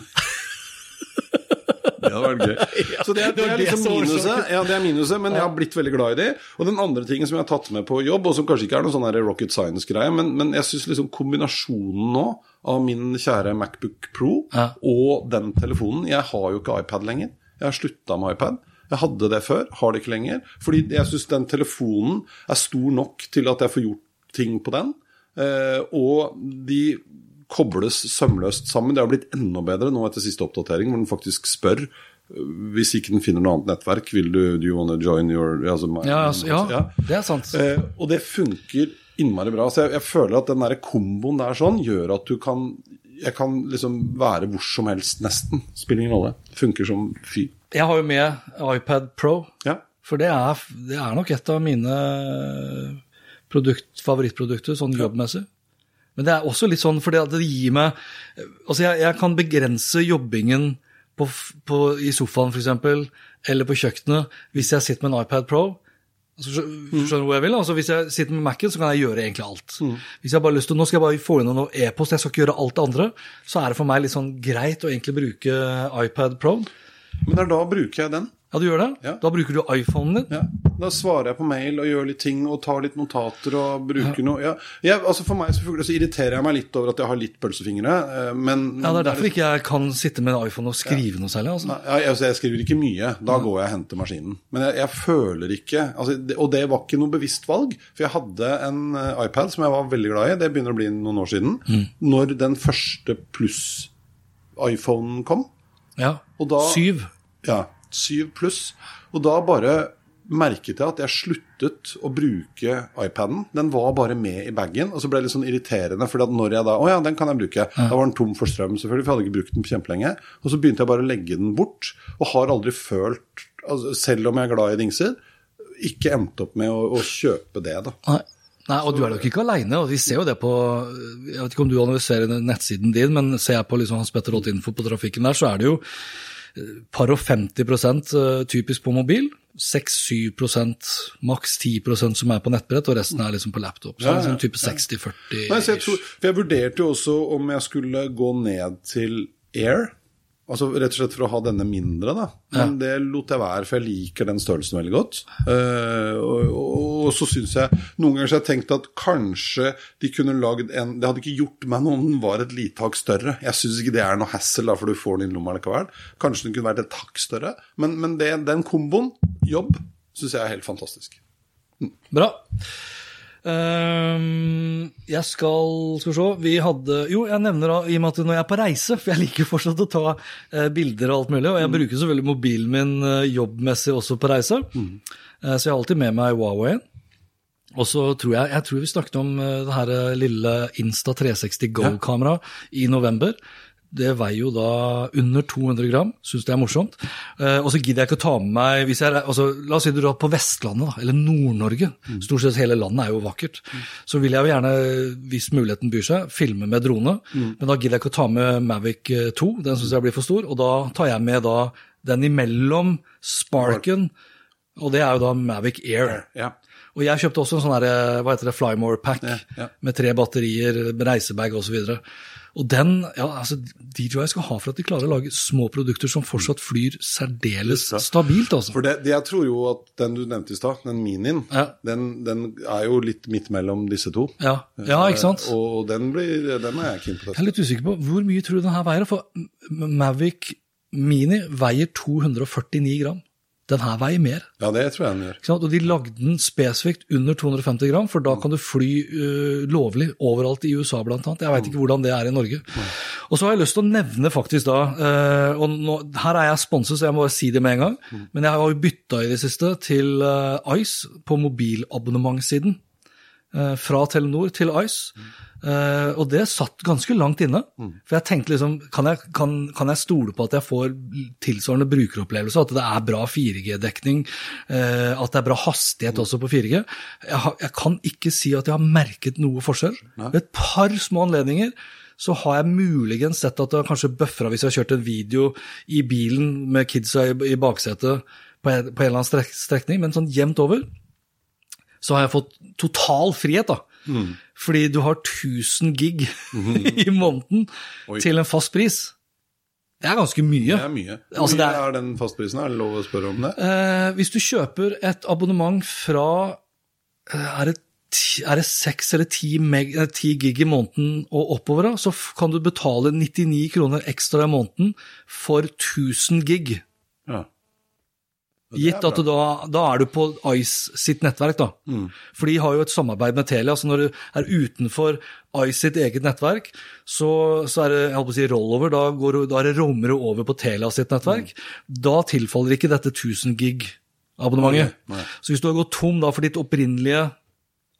[SPEAKER 3] Det hadde vært gøy. Så det, er- det er liksom minuset. Ja, det er minuset, men jeg har blitt veldig glad i de. Og den andre tingen som jeg har tatt med på jobb, og som kanskje ikke er noe sånn rocket science-greie, men, men jeg syns liksom kombinasjonen nå av min kjære Macbook Pro
[SPEAKER 2] Ja.
[SPEAKER 3] og den telefonen Jeg har jo ikke iPad lenger. Jeg har slutta med iPad. Jeg hadde det før, har det ikke lenger. Fordi jeg syns den telefonen er stor nok til at jeg får gjort ting på den. Eh, og de kobles sømløst sammen. Det har blitt enda bedre nå etter siste oppdatering, hvor den faktisk spør eh, hvis ikke den finner noe annet nettverk, vil du do you wanna join your altså, my-
[SPEAKER 2] Ja, altså, ja, det er sant.
[SPEAKER 3] Eh, og det funker innmari bra. Så jeg, jeg føler at den der komboen der sånn gjør at du kan Jeg kan liksom være hvor som helst, nesten. Spiller ingen rolle. Funker som fy.
[SPEAKER 2] Jeg har jo med iPad Pro,
[SPEAKER 3] Ja.
[SPEAKER 2] for det er, det er nok et av mine produkt, favorittprodukter sånn jobbmessig. Men det er også litt sånn fordi at det gir meg Altså, jeg, jeg kan begrense jobbingen på, på, i sofaen, f.eks., eller på kjøkkenet, hvis jeg sitter med en iPad Pro. Altså, skjønner du hvor jeg vil? Altså, hvis jeg sitter med Mac-en, så kan jeg gjøre egentlig alt. Hvis jeg bare har lyst til, Nå skal jeg bare få inn noe e-post, jeg skal ikke gjøre alt det andre. Så er det for meg litt sånn greit å egentlig bruke iPad Pro.
[SPEAKER 3] Men det er da bruker jeg den.
[SPEAKER 2] Ja, du gjør det?
[SPEAKER 3] Ja.
[SPEAKER 2] Da bruker du iPhonen din?
[SPEAKER 3] Ja. Da svarer jeg på mail og gjør litt ting og tar litt notater og bruker noe ja. Jeg, altså For meg så, så irriterer jeg meg litt over at jeg har litt pølsefingre, eh, men
[SPEAKER 2] Ja, Det er derfor ikke jeg kan sitte med en iPhone og skrive noe særlig. altså.
[SPEAKER 3] Nei, jeg, altså, jeg skriver ikke mye. Da går jeg og henter maskinen. Men jeg, jeg føler ikke altså, det, Og det var ikke noe bevisst valg. For jeg hadde en eh, iPad som jeg var veldig glad i, det begynner å bli noen år siden, når den første pluss-iPhonen kom.
[SPEAKER 2] Ja.
[SPEAKER 3] Da-
[SPEAKER 2] Syv.
[SPEAKER 3] Ja, syv pluss. Og da bare merket jeg at jeg sluttet å bruke iPaden. Den var bare med i bagen, og så ble det litt sånn irriterende. For når jeg da Å ja, den kan jeg bruke. Da var den tom for strøm, selvfølgelig, for jeg hadde ikke brukt den på kjempelenge. Og så begynte jeg bare å legge den bort, og har aldri følt, altså, selv om jeg er glad i dingser, ikke endt opp med å, å kjøpe det, da.
[SPEAKER 2] Nei. Nei, og du er nok ikke aleine. Vi ser jo det på Jeg vet ikke om du analyserer nettsiden din, men ser jeg på liksom Hans Petter Holt Info på trafikken der, så er det jo par og 50 eh, typisk på mobil. 6-7 maks 10% som er på nettbrett, og resten er liksom på laptop. Så
[SPEAKER 3] Ja,
[SPEAKER 2] det er
[SPEAKER 3] ja,
[SPEAKER 2] sånn type 60-40.
[SPEAKER 3] Nei, jeg, jeg vurderte jo også om jeg skulle gå ned til Air. Altså Rett og slett for å ha denne mindre, da. Men det lot jeg være, for jeg liker den størrelsen veldig godt. Uh, og, og, og så syns jeg Noen ganger så har jeg tenkt at kanskje de kunne lagd en Det hadde ikke gjort meg noe om den var et lite hakk større. Jeg syns ikke det er noe hassle, for du får den i lomma likevel. Kanskje den kunne vært et hakk større. Men, men det, den komboen, jobb, syns jeg er helt fantastisk.
[SPEAKER 2] Bra. Ehm, jeg skal Skal vi se. Vi hadde Jo, jeg nevner da, i og med at når jeg er på reise, for jeg liker fortsatt å ta uh, bilder og alt mulig, og jeg bruker selvfølgelig mobilen min uh, jobbmessig også på reise, Eh, så jeg har alltid med meg Huawei. Og så tror jeg Jeg tror vi snakket om det her lille Insta 360 Go-kameraet i november. Det veier jo da under 200 gram, syns det er morsomt. Eh, og så gidder jeg ikke å ta med meg hvis jeg, altså, La oss si du drar på Vestlandet, da, eller Nord-Norge. Stort sett hele landet er jo vakkert. Så vil jeg jo gjerne, hvis muligheten byr seg, filme med drone. Men da gidder jeg ikke å ta med Mavic 2, den syns jeg blir for stor. Og da tar jeg med da den imellom Sparken, og det er jo da Mavic Air.
[SPEAKER 3] Ja.
[SPEAKER 2] Og jeg kjøpte også en sånn her, hva heter det, Flymore Pack
[SPEAKER 3] Ja, ja.
[SPEAKER 2] med tre batterier, reisebag osv. Og, og den, ja, altså, DJI skal ha for at de klarer å lage små produkter som fortsatt flyr særdeles stabilt. altså.
[SPEAKER 3] For det, jeg tror jo at den du nevnte i stad, den minien,
[SPEAKER 2] Ja.
[SPEAKER 3] den, den er jo litt midt mellom disse to.
[SPEAKER 2] Ja, ja ikke sant?
[SPEAKER 3] Eh, Og, og den, blir, den er jeg keen på.
[SPEAKER 2] Jeg er litt usikker på hvor mye tror du den her veier, for Mavic Mini veier 249 gram. Den her veier mer.
[SPEAKER 3] Ja, det tror jeg den gjør.
[SPEAKER 2] Og de lagde den spesifikt under 250 gram, for da kan du fly uh, lovlig overalt i USA annet. Jeg veit ikke hvordan det er i Norge. Og så har jeg lyst til å nevne faktisk da, uh, og nå, her er jeg sponset, så jeg må bare si det med en gang, men jeg har jo bytta i det siste til uh, Ice på mobilabonnementssiden. Øh, fra Telenor til Ice. Eh, og det satt ganske langt inne. For jeg tenkte liksom, kan jeg, kan, kan jeg stole på at jeg får tilsvarende brukeropplevelse? At det er bra 4G-dekning? Uh, at det er bra hastighet også på 4G? Jeg, har, jeg kan ikke si at jeg har merket noe forskjell. Ved et par små anledninger så har jeg muligens sett at det har kanskje bøffra hvis jeg har kjørt en video i bilen med kidsa i, i baksetet på en, på en eller annen strek, strekning, men sånn jevnt over så har jeg fått total frihet, da. Fordi du har 1000 gig i måneden
[SPEAKER 3] Oi.
[SPEAKER 2] til en fast pris. Det er ganske mye.
[SPEAKER 3] Det er mye. Hvor
[SPEAKER 2] Altså,
[SPEAKER 3] mye
[SPEAKER 2] er-
[SPEAKER 3] er den fastprisen? Er det lov å spørre om det?
[SPEAKER 2] Eh, hvis du kjøper et abonnement fra eh, er det, ti, er det 6 eller 10, meg, eh, 10 gig i måneden og oppover, så kan du betale 99 kroner ekstra i måneden for 1000 gig. Gitt at da, da er du på Ice sitt nettverk, da. For de har jo et samarbeid med Telia. så Når du er utenfor Ice sitt eget nettverk, så, så er det jeg håper å si rollover. Da, går, da er det romer over på Telia sitt nettverk. Da tilfaller ikke dette 1000 gig-abonnementet. Så hvis du har gått tom da for ditt opprinnelige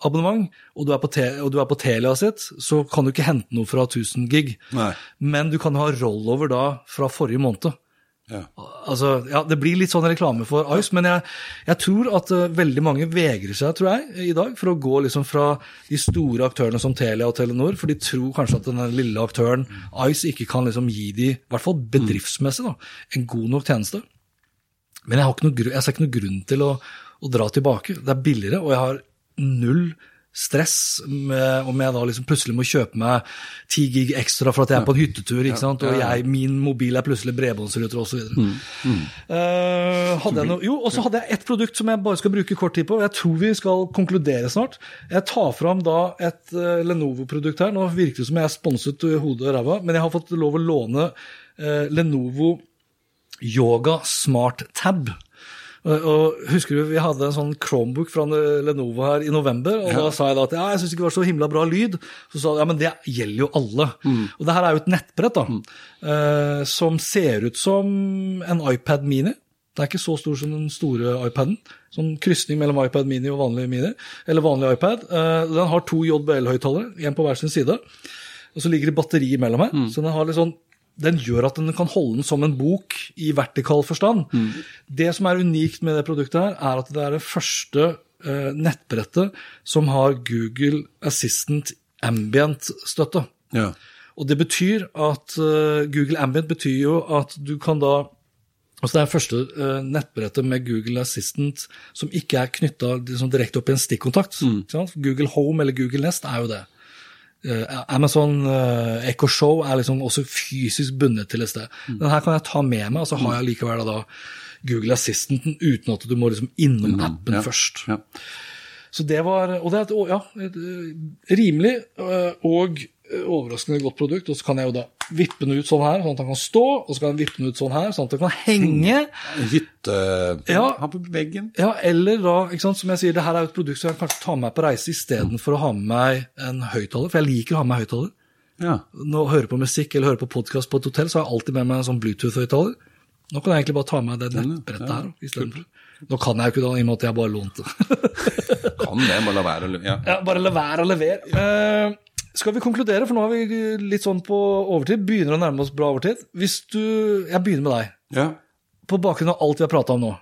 [SPEAKER 2] abonnement, og du, er på te, og du er på Telia sitt, så kan du ikke hente noe fra 1000 gig.
[SPEAKER 3] Nei.
[SPEAKER 2] Men du kan ha rollover da fra forrige måned. Altså, ja, Det blir litt sånn reklame for Ice, men jeg, jeg tror at uh, veldig mange vegrer seg tror jeg, i dag for å gå liksom fra de store aktørene som Telia og Telenor, for de tror kanskje at den lille aktøren Ice ikke kan liksom gi de, i hvert fall bedriftsmessig, da, en god nok tjeneste. Men jeg, har ikke noe, jeg ser ikke noe grunn til å, å dra tilbake. Det er billigere, og jeg har null stress med om jeg da liksom plutselig må kjøpe meg 10 gig ekstra for at jeg er på en hyttetur, ikke sant? og jeg, min mobil er plutselig bredbåndsruter osv. Mm. Uh, hadde jo, og så hadde jeg ett produkt som jeg bare skal bruke kort tid på. og Jeg tror vi skal konkludere snart. Jeg tar fram da et uh, Lenovo-produkt her. Nå virker det som jeg er sponset hodet og ræva, men jeg har fått lov å låne uh, Lenovo Yoga Smart Tab. Og, og husker du, Vi hadde en sånn Chromebook fra Lenovo her i november. og Da sa jeg da at ja, jeg syns ikke det var så himla bra lyd. Så sa de ja, men det gjelder jo alle. Og det her er jo et nettbrett da, eh, som ser ut som en iPad Mini. Det er ikke så stor som den store iPaden. Sånn krysning mellom iPad Mini og vanlig Mini, eller vanlig iPad. Eh, den har to JBL-høyttalere, én på hver sin side. Og så ligger det batteri imellom her. Så den har litt sånn den gjør at den kan holde den som en bok i vertikal forstand. Det som er unikt med det produktet, her, er at det er det første eh, nettbrettet som har Google Assistant Ambient-støtte.
[SPEAKER 3] Ja.
[SPEAKER 2] Og det betyr at eh, Google Ambient betyr jo at du kan da Altså Det er første eh, nettbrettet med Google Assistant som ikke er knytta liksom, direkte opp i en stikkontakt. Mm. Google Home eller Google Nest er jo det. Eh, Amazon uh, Echo Show er liksom også fysisk bundet til et sted. Den her kan jeg ta med meg, og så har jeg likevel da, Google Assistanten uten at du må liksom innom appen
[SPEAKER 3] ja.
[SPEAKER 2] først.
[SPEAKER 3] Ja.
[SPEAKER 2] Så det var, Og det er et, ja, eh, rimelig og overraskende godt produkt. Og så kan jeg jo da vippe den ut sånn her, sånn at den kan stå, og så kan jeg vippe den ut sånn her, sånn at den kan henge.
[SPEAKER 3] Hytte
[SPEAKER 2] Ja.
[SPEAKER 3] Ha på veggen.
[SPEAKER 2] Ja, eller da, ikke sant, som jeg sier, det her er jo et produkt som jeg kanskje tar med meg på reise istedenfor å ha med meg en høyttaler, for jeg liker å ha med meg høyttaler.
[SPEAKER 3] Ja.
[SPEAKER 2] Når jeg hører på musikk eller hører på podkast på et hotell, så har jeg alltid med meg en sånn Bluetooth-høyttaler. Nå kan jeg egentlig bare ta med meg det nettbrettet her istedenfor. Nå kan jeg jo ikke da, i og med at jeg bare lånte.
[SPEAKER 3] Kan det, bare la være å ja.
[SPEAKER 2] Ja, bare la være å levere. Eh, skal vi konkludere, for nå er vi litt sånn på overtid. Begynner å nærme oss bra overtid. Hvis du Jeg begynner med deg.
[SPEAKER 3] ja.
[SPEAKER 2] På bakgrunn av alt vi har prata om nå.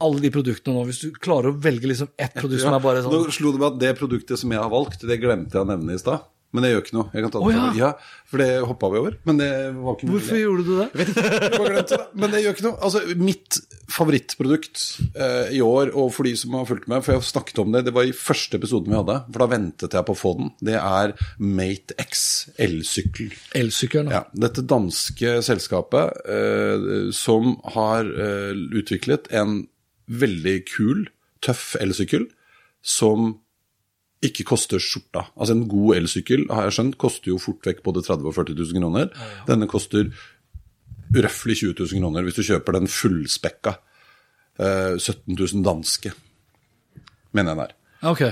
[SPEAKER 2] Alle de produktene nå. Hvis du klarer å velge liksom ett produkt som er bare sånn Nå
[SPEAKER 3] slo det meg at det produktet som jeg har valgt, det glemte jeg å nevne i stad. Men det gjør ikke noe. Jeg kan ta det
[SPEAKER 2] oh, ja.
[SPEAKER 3] for- ja, for det hoppa vi over. Men det var ikke mulig.
[SPEAKER 2] Hvorfor gjorde du det?
[SPEAKER 3] Det. Men det gjør ikke noe. Altså, mitt favorittprodukt eh, i år, og for de som har fulgt med, for jeg har snakket om det, det var i første episoden vi hadde, for da ventet jeg på å få den, det er Mate X elsykkel.
[SPEAKER 2] Elsykkelen.
[SPEAKER 3] Ja, dette danske selskapet eh, som har eh, utviklet en veldig kul, tøff elsykkel som ikke koster skjorta. Altså En god elsykkel har jeg skjønt, koster jo fort vekk både 30 000 og 40 000 kroner. Denne koster røftlig 20 000 kroner hvis du kjøper den fullspekka. Eh, 17 000 danske, mener jeg den er.
[SPEAKER 2] Ok.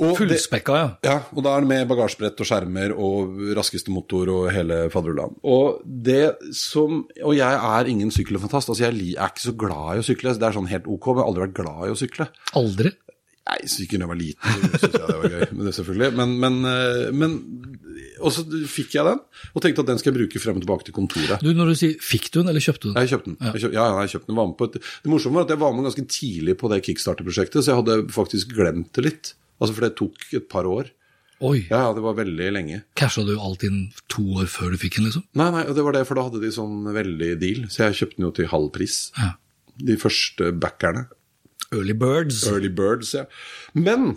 [SPEAKER 3] Og
[SPEAKER 2] Fullspekka, ja.
[SPEAKER 3] ja, og da er det med bagasjebrett og skjermer og raskeste motor og hele fadderullan. Og det som Og jeg er ingen sykkelfantast. Altså, jeg er ikke så glad i å sykle. Det er sånn helt ok, men jeg har aldri vært glad i å sykle.
[SPEAKER 2] Aldri.
[SPEAKER 3] Nei, sykkel da jeg var liten, så syntes jeg det var gøy. Men det selvfølgelig. Men, men, eh, men Og så fikk jeg den, og tenkte at den skal jeg bruke frem og tilbake til kontoret.
[SPEAKER 2] Du, Når du sier 'fikk du den', eller kjøpte du den?
[SPEAKER 3] Jeg kjøpte den. Jeg kjøpte, ja, ja, jeg kjøpte den. Var med på et, det morsomme var at jeg var med ganske tidlig på det kickstarter-prosjektet, så jeg hadde faktisk glemt det litt. Altså, For det tok et par år.
[SPEAKER 2] Oi.
[SPEAKER 3] Ja, ja, det var veldig lenge.
[SPEAKER 2] Casha du alt inn to år før du fikk den, liksom?
[SPEAKER 3] Nei, nei, det var det, for da hadde de sånn veldig deal, så jeg kjøpte den jo til halv pris.
[SPEAKER 2] Ja.
[SPEAKER 3] De første backerne.
[SPEAKER 2] Early Birds.
[SPEAKER 3] Early Birds, ja. Men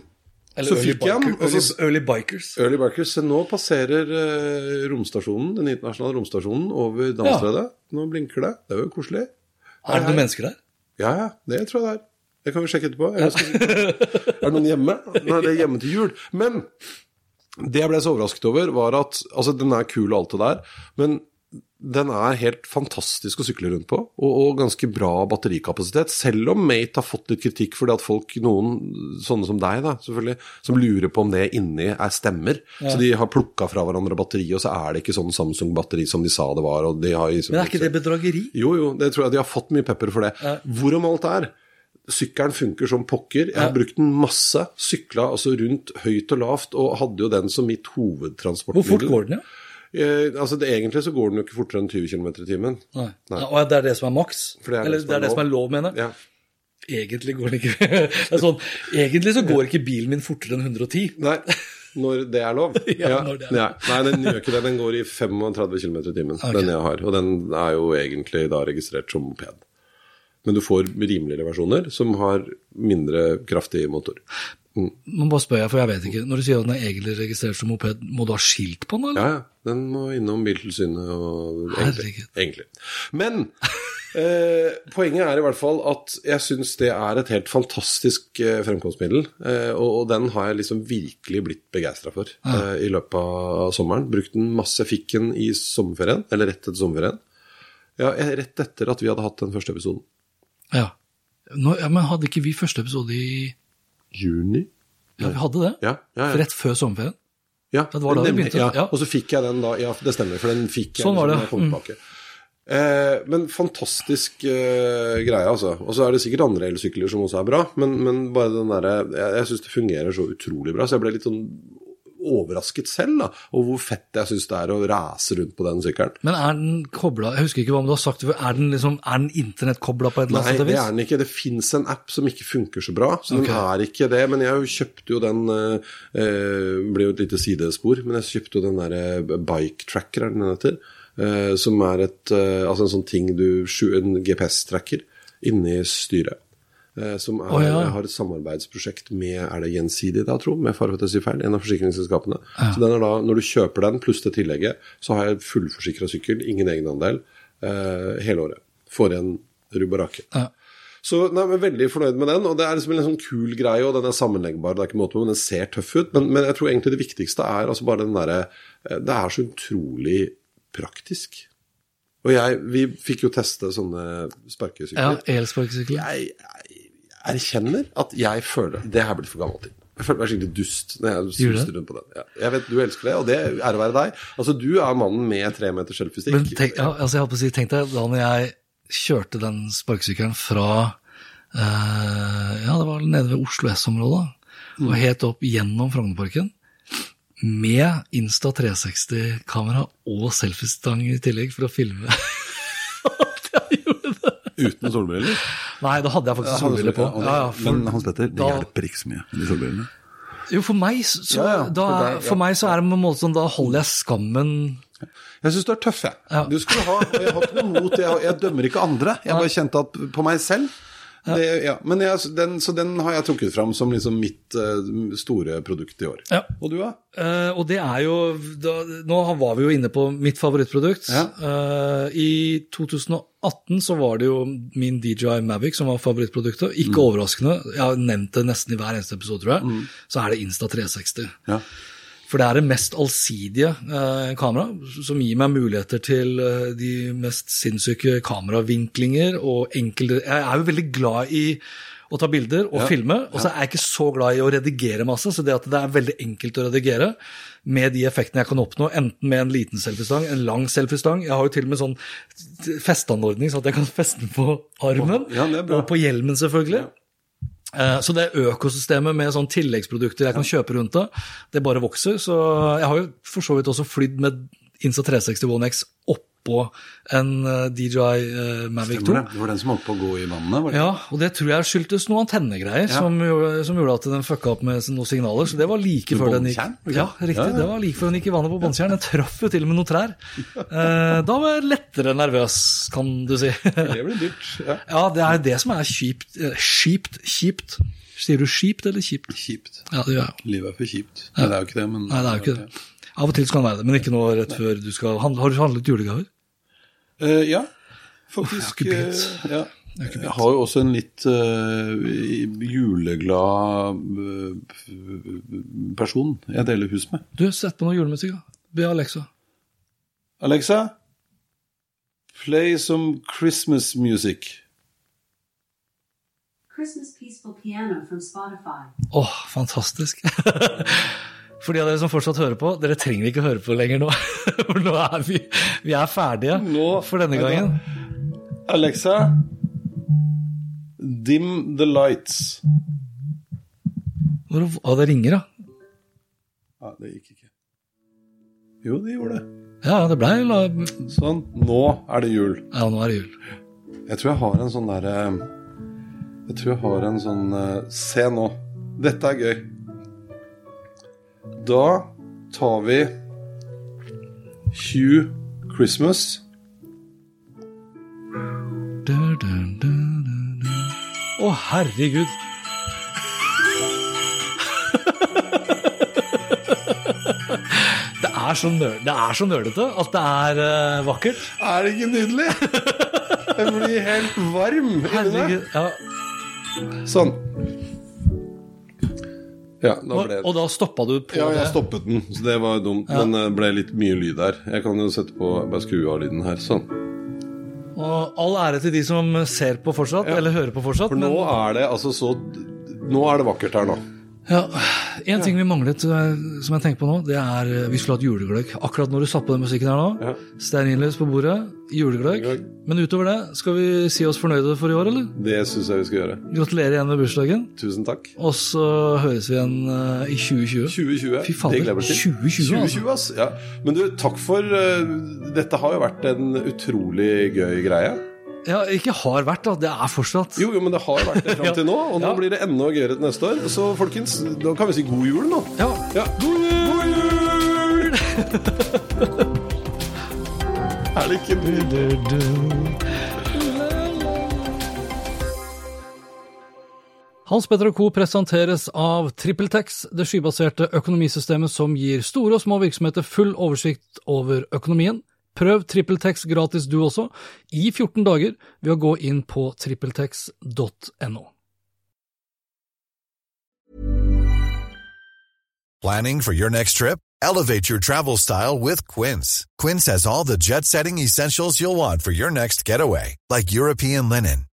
[SPEAKER 2] Eller
[SPEAKER 3] så
[SPEAKER 2] early
[SPEAKER 3] fikk jeg den.
[SPEAKER 2] early, early Bikers.
[SPEAKER 3] Early Bikers. Så nå passerer eh, romstasjonen, den internasjonale romstasjonen over Damstredet. Nå blinker det. Det er jo koselig.
[SPEAKER 2] Er det noen mennesker der?
[SPEAKER 3] Ja, ja, det tror jeg det er. Det kan vi sjekke etterpå. Skal... er det noen hjemme? Nei, det er hjemme til jul. Men det jeg ble så overrasket over, var at altså, den er kul og alt det der, men den er helt fantastisk å sykle rundt på, og, og ganske bra batterikapasitet. Selv om Mate har fått litt kritikk fordi at folk, noen sånne som deg, da, selvfølgelig, som lurer på om det inni er stemmer. Så de har plukka fra hverandre batteri, og så er det ikke sånn Samsung-batteri som de sa det var. Og de har liksom,
[SPEAKER 2] Men er ikke det bedrageri?
[SPEAKER 3] jo, jo, det tror jeg de har fått mye pepper for det. Hvorom alt er Sykkelen funker som pokker. Jeg har brukt den masse. Sykla altså rundt høyt og lavt, og hadde jo den som mitt hovedtransportmiddel.
[SPEAKER 2] Hvor fort går den, ja?
[SPEAKER 3] Eh, altså det, Egentlig så går den jo ikke fortere enn 20 km i timen.
[SPEAKER 2] Nei. Ja, og det er det som er maks?
[SPEAKER 3] For det er det
[SPEAKER 2] Eller
[SPEAKER 3] som
[SPEAKER 2] det
[SPEAKER 3] er
[SPEAKER 2] er det som er lov, mener jeg?
[SPEAKER 3] Ja.
[SPEAKER 2] Egentlig går den ikke det er sånn, Egentlig så går ikke bilen min fortere enn 110.
[SPEAKER 3] Nei, når det er lov.
[SPEAKER 2] Ja, når det er lov.
[SPEAKER 3] Ja. Nei, den gjør ikke det. Den går i 35 km i timen,
[SPEAKER 2] okay.
[SPEAKER 3] den jeg har. Og den er jo egentlig da registrert som moped. Men du får rimeligere versjoner som har mindre kraftig motor.
[SPEAKER 2] Nå bare spør jeg, for jeg vet ikke. Når du sier at den er egentlig registrert som moped, må du ha skilt på den,
[SPEAKER 3] Ja, ja. Den må innom Biltilsynet og egentlig. Egentlig. Men eh, poenget er i hvert fall at jeg syns det er et helt fantastisk eh, fremkomstmiddel. Eh, og, og den har jeg liksom virkelig blitt begeistra for eh, i løpet av sommeren. Brukt den masse. Fikk den i sommerferien, eller rett etter sommerferien. Ja, rett etter at vi hadde hatt den første episoden.
[SPEAKER 2] Ja. Nå, ja. Men hadde ikke vi første episode i
[SPEAKER 3] Juni?
[SPEAKER 2] Ja, vi hadde det.
[SPEAKER 3] Ja, ja, ja.
[SPEAKER 2] Rett før sommerferien.
[SPEAKER 3] Ja,
[SPEAKER 2] det var da det begynte,
[SPEAKER 3] Ja. Og så fikk jeg den da, ja, det stemmer, for den fikk jeg
[SPEAKER 2] Sånn var
[SPEAKER 3] liksom
[SPEAKER 2] det,
[SPEAKER 3] Liksom, jeg
[SPEAKER 2] mm.
[SPEAKER 3] Eh, men fantastisk eh, greie, altså. Og så er det sikkert andre elsykler som også er bra, men, men bare den derre Jeg, jeg syns det fungerer så utrolig bra, så jeg ble litt sånn overrasket selv, da, og hvor fett jeg syns det er å rase rundt på den sykkelen.
[SPEAKER 2] Men er den kobla Jeg husker ikke hva du har sagt, er den, liksom, den internettkobla på et eller
[SPEAKER 3] Nei, det er den ikke. Det fins en app som ikke funker så bra, så
[SPEAKER 2] okay.
[SPEAKER 3] den er ikke det. Men jeg kjøpte jo den eh, Blir ble jo et lite sidespor, men jeg kjøpte jo den derre bike tracker, er den heter? Eh, som er et eh, Altså en sånn ting du En GPS-tracker inni styret. Eh, som er,
[SPEAKER 2] oh, ja.
[SPEAKER 3] har et samarbeidsprosjekt med er det Gjensidig, da, tro, med for feil, en av forsikringsselskapene. Så den er da, Når du kjøper den pluss det tillegget, så har jeg fullforsikra sykkel, ingen egenandel, eh, hele året. Får igjen rubb og rake.
[SPEAKER 2] Ja.
[SPEAKER 3] Så nei, men Veldig fornøyd med den. og Det er liksom en sånn kul greie, og den er sammenleggbar. det er ikke måte på, men Den ser tøff ut. Men, men jeg tror egentlig det viktigste er altså bare den derre eh, Det er så utrolig praktisk. Og jeg, Vi fikk jo teste sånne
[SPEAKER 2] Ja,
[SPEAKER 3] sparkesykler.
[SPEAKER 2] elsparkesykkel.
[SPEAKER 3] Jeg, jeg erkjenner at jeg føler Det her blir for gammel til. Jeg føler meg skikkelig dust når jeg suser rundt på den. Ja. Jeg vet du elsker det, og det er å være deg. Altså, Du er mannen med tre meter selfiestikk.
[SPEAKER 2] Men tenk, ja, altså jeg holdt på å si, tenk deg da når jeg kjørte den sparkesykkelen fra eh, Ja, det var nede ved Oslo S-området,
[SPEAKER 3] Mm.
[SPEAKER 2] og helt opp gjennom Frognerparken. Med Insta 360-kamera og selfiestang i tillegg for å filme. At jeg gjorde det.
[SPEAKER 3] Uten solbriller.
[SPEAKER 2] Nei, da hadde jeg faktisk solbriller på.
[SPEAKER 3] Ja,
[SPEAKER 2] Ja, for,
[SPEAKER 3] men Hans Petter, det
[SPEAKER 2] da-
[SPEAKER 3] hjelper ikke så mye, de solbrillene.
[SPEAKER 2] jo, for meg, så,
[SPEAKER 3] Ja, ja,
[SPEAKER 2] da,
[SPEAKER 3] for deg,
[SPEAKER 2] for meg så er det på en måte sånn, da holder jeg skammen
[SPEAKER 3] Jeg syns du er tøff, jeg. Du skulle ha, jeg har ikke noe mot jeg, jeg dømmer ikke andre. Jeg bare kjente at på meg selv det, ja. Men jeg, den, Så den har jeg trukket fram som liksom mitt uh, store produkt i år.
[SPEAKER 2] Ja.
[SPEAKER 3] Og du, da?
[SPEAKER 2] Uh, og det er jo da, Nå var vi jo inne på mitt favorittprodukt.
[SPEAKER 3] Ja.
[SPEAKER 2] Uh, I 2018 så var det jo min DJI Mavic som var favorittproduktet. Ikke
[SPEAKER 3] Mm.
[SPEAKER 2] overraskende, jeg har nevnt det nesten i hver eneste episode, tror jeg. Så er det Insta 360.
[SPEAKER 3] Ja.
[SPEAKER 2] For det er det mest allsidige eh, kamera, som gir meg muligheter til eh, de mest sinnssyke kameravinklinger og enkelte Jeg er jo veldig glad i å ta bilder og
[SPEAKER 3] Ja,
[SPEAKER 2] filme, og så er jeg ikke så glad i å redigere masse. Så det at det er veldig enkelt å redigere med de effektene jeg kan oppnå, enten med en liten selfiestang, en lang selfiestang Jeg har jo til og med sånn festeanordning, så at jeg kan feste den på armen,
[SPEAKER 3] Ja,
[SPEAKER 2] og på hjelmen, selvfølgelig. Eh, Så det økosystemet med sånn tilleggsprodukter jeg kan kjøpe rundt det, det bare vokser. Så jeg har jo for så vidt også flydd med Insta 360 One X oppå en eh, DJI eh, Mavic 2.
[SPEAKER 3] Stemmer det. Det var den som holdt på å gå i vannet? var det?
[SPEAKER 2] Ja, og det tror jeg skyldtes noen antennegreier
[SPEAKER 3] Ja.
[SPEAKER 2] som, som gjorde at den fucka opp med noen signaler. Så det var like før den gikk Ja, riktig.
[SPEAKER 3] Ja, ja.
[SPEAKER 2] Det var like før den gikk i vannet på båndtjern. Den traff jo til og med noen trær. Eh, da var jeg lettere nervøs, kan du si.
[SPEAKER 3] Det blir dyrt. Ja.
[SPEAKER 2] Ja, det er det som er kjipt. Kjipt, kjipt. Sier du kjipt eller kjipt?
[SPEAKER 3] Kjipt.
[SPEAKER 2] Ja, det gjør jeg.
[SPEAKER 3] Livet er for kjipt. Nei, det er jo ikke det, men
[SPEAKER 2] Nei, det er jo ikke det. Av og til skal det være det, men ikke nå rett før du skal. Har du handlet julegaver?
[SPEAKER 3] Eh, ja,
[SPEAKER 2] jeg
[SPEAKER 3] faktisk.
[SPEAKER 2] har ikke begynt.
[SPEAKER 3] eh, ja. Jeg har jo også en litt uh, juleglad person jeg deler hus med.
[SPEAKER 2] Du, sett på noe julemusikk, da. Be Alexa.
[SPEAKER 3] Alexa, play some Christmas music.
[SPEAKER 5] Christmas Peaceful Piano from Spotify.
[SPEAKER 2] Åh, fantastisk. For de av dere som fortsatt hører på, dere trenger ikke høre på lenger nå. For nå er vi, vi er ferdige
[SPEAKER 3] Nå-
[SPEAKER 2] for denne gangen.
[SPEAKER 3] Alexa, dim the lights.
[SPEAKER 2] Hvor- Å, det ringer, da.
[SPEAKER 3] Ja, det gikk ikke. Jo, det gjorde det.
[SPEAKER 2] Ja, det blei la...
[SPEAKER 3] Sånn, nå er det jul.
[SPEAKER 2] Ja, nå er det jul.
[SPEAKER 3] Jeg tror jeg har en sånn derre Jeg tror jeg har en sånn eh, Se nå. Dette er gøy. Da tar vi Hugh Christmas.
[SPEAKER 2] Å, herregud. Det er så, nør nerdete at det er uh, vakkert.
[SPEAKER 3] Er det ikke nydelig? Jeg blir helt varm inni meg.
[SPEAKER 2] Ja.
[SPEAKER 3] Sånn. Ja, da ble
[SPEAKER 2] og da stoppa du på
[SPEAKER 3] Ja, jeg stoppet den, så det var dumt. Men det ble litt mye lyd her. Jeg kan jo sette på Bare skru av lyden her. Sånn.
[SPEAKER 2] Og all ære til de som ser på fortsatt,
[SPEAKER 3] Ja.
[SPEAKER 2] eller hører på fortsatt.
[SPEAKER 3] For nå
[SPEAKER 2] men-
[SPEAKER 3] er det altså så Nå er det vakkert her nå.
[SPEAKER 2] Ja, En ting vi manglet, eh, som jeg tenker på nå, det er eh, vi skulle hatt julegløgg. Akkurat når du satte på den musikken her nå.
[SPEAKER 3] Ja.
[SPEAKER 2] Stearinlys på bordet, julegløgg. Men utover det, skal vi si oss fornøyde for i år, eller?
[SPEAKER 3] Det syns jeg vi skal gjøre.
[SPEAKER 2] Gratulerer igjen med bursdagen.
[SPEAKER 3] Tusen takk.
[SPEAKER 2] Og så høres vi igjen uh, i 2020.
[SPEAKER 3] 2020.
[SPEAKER 2] Fy fader,
[SPEAKER 3] det gleder vi oss til.
[SPEAKER 2] 2020, altså.
[SPEAKER 3] 2020, ass. Ja. Men du, takk for uh, Dette har jo vært en utrolig gøy greie.
[SPEAKER 2] Ja, ikke har vært, da. Det er fortsatt.
[SPEAKER 3] Jo, jo, men det har vært det fram til nå, og nå
[SPEAKER 2] Ja.
[SPEAKER 3] blir det enda gøyere til neste år. Så folkens, da kan vi si god jul nå.
[SPEAKER 2] Ja.
[SPEAKER 3] Ja. God jul! er det ikke mye?
[SPEAKER 2] Hans Petter Co. presenteres av TrippelTex, det skybaserte økonomisystemet som gir store og små virksomheter full oversikt over økonomien. Prøv TrippelTex gratis du også, i 14 dager, ved å gå inn på trippeltex.no.
[SPEAKER 6] Planning for your next trip? Elevate your travel style with Quince. Quince has all the jet setting essentials you'll want for your next getaway, like European linen,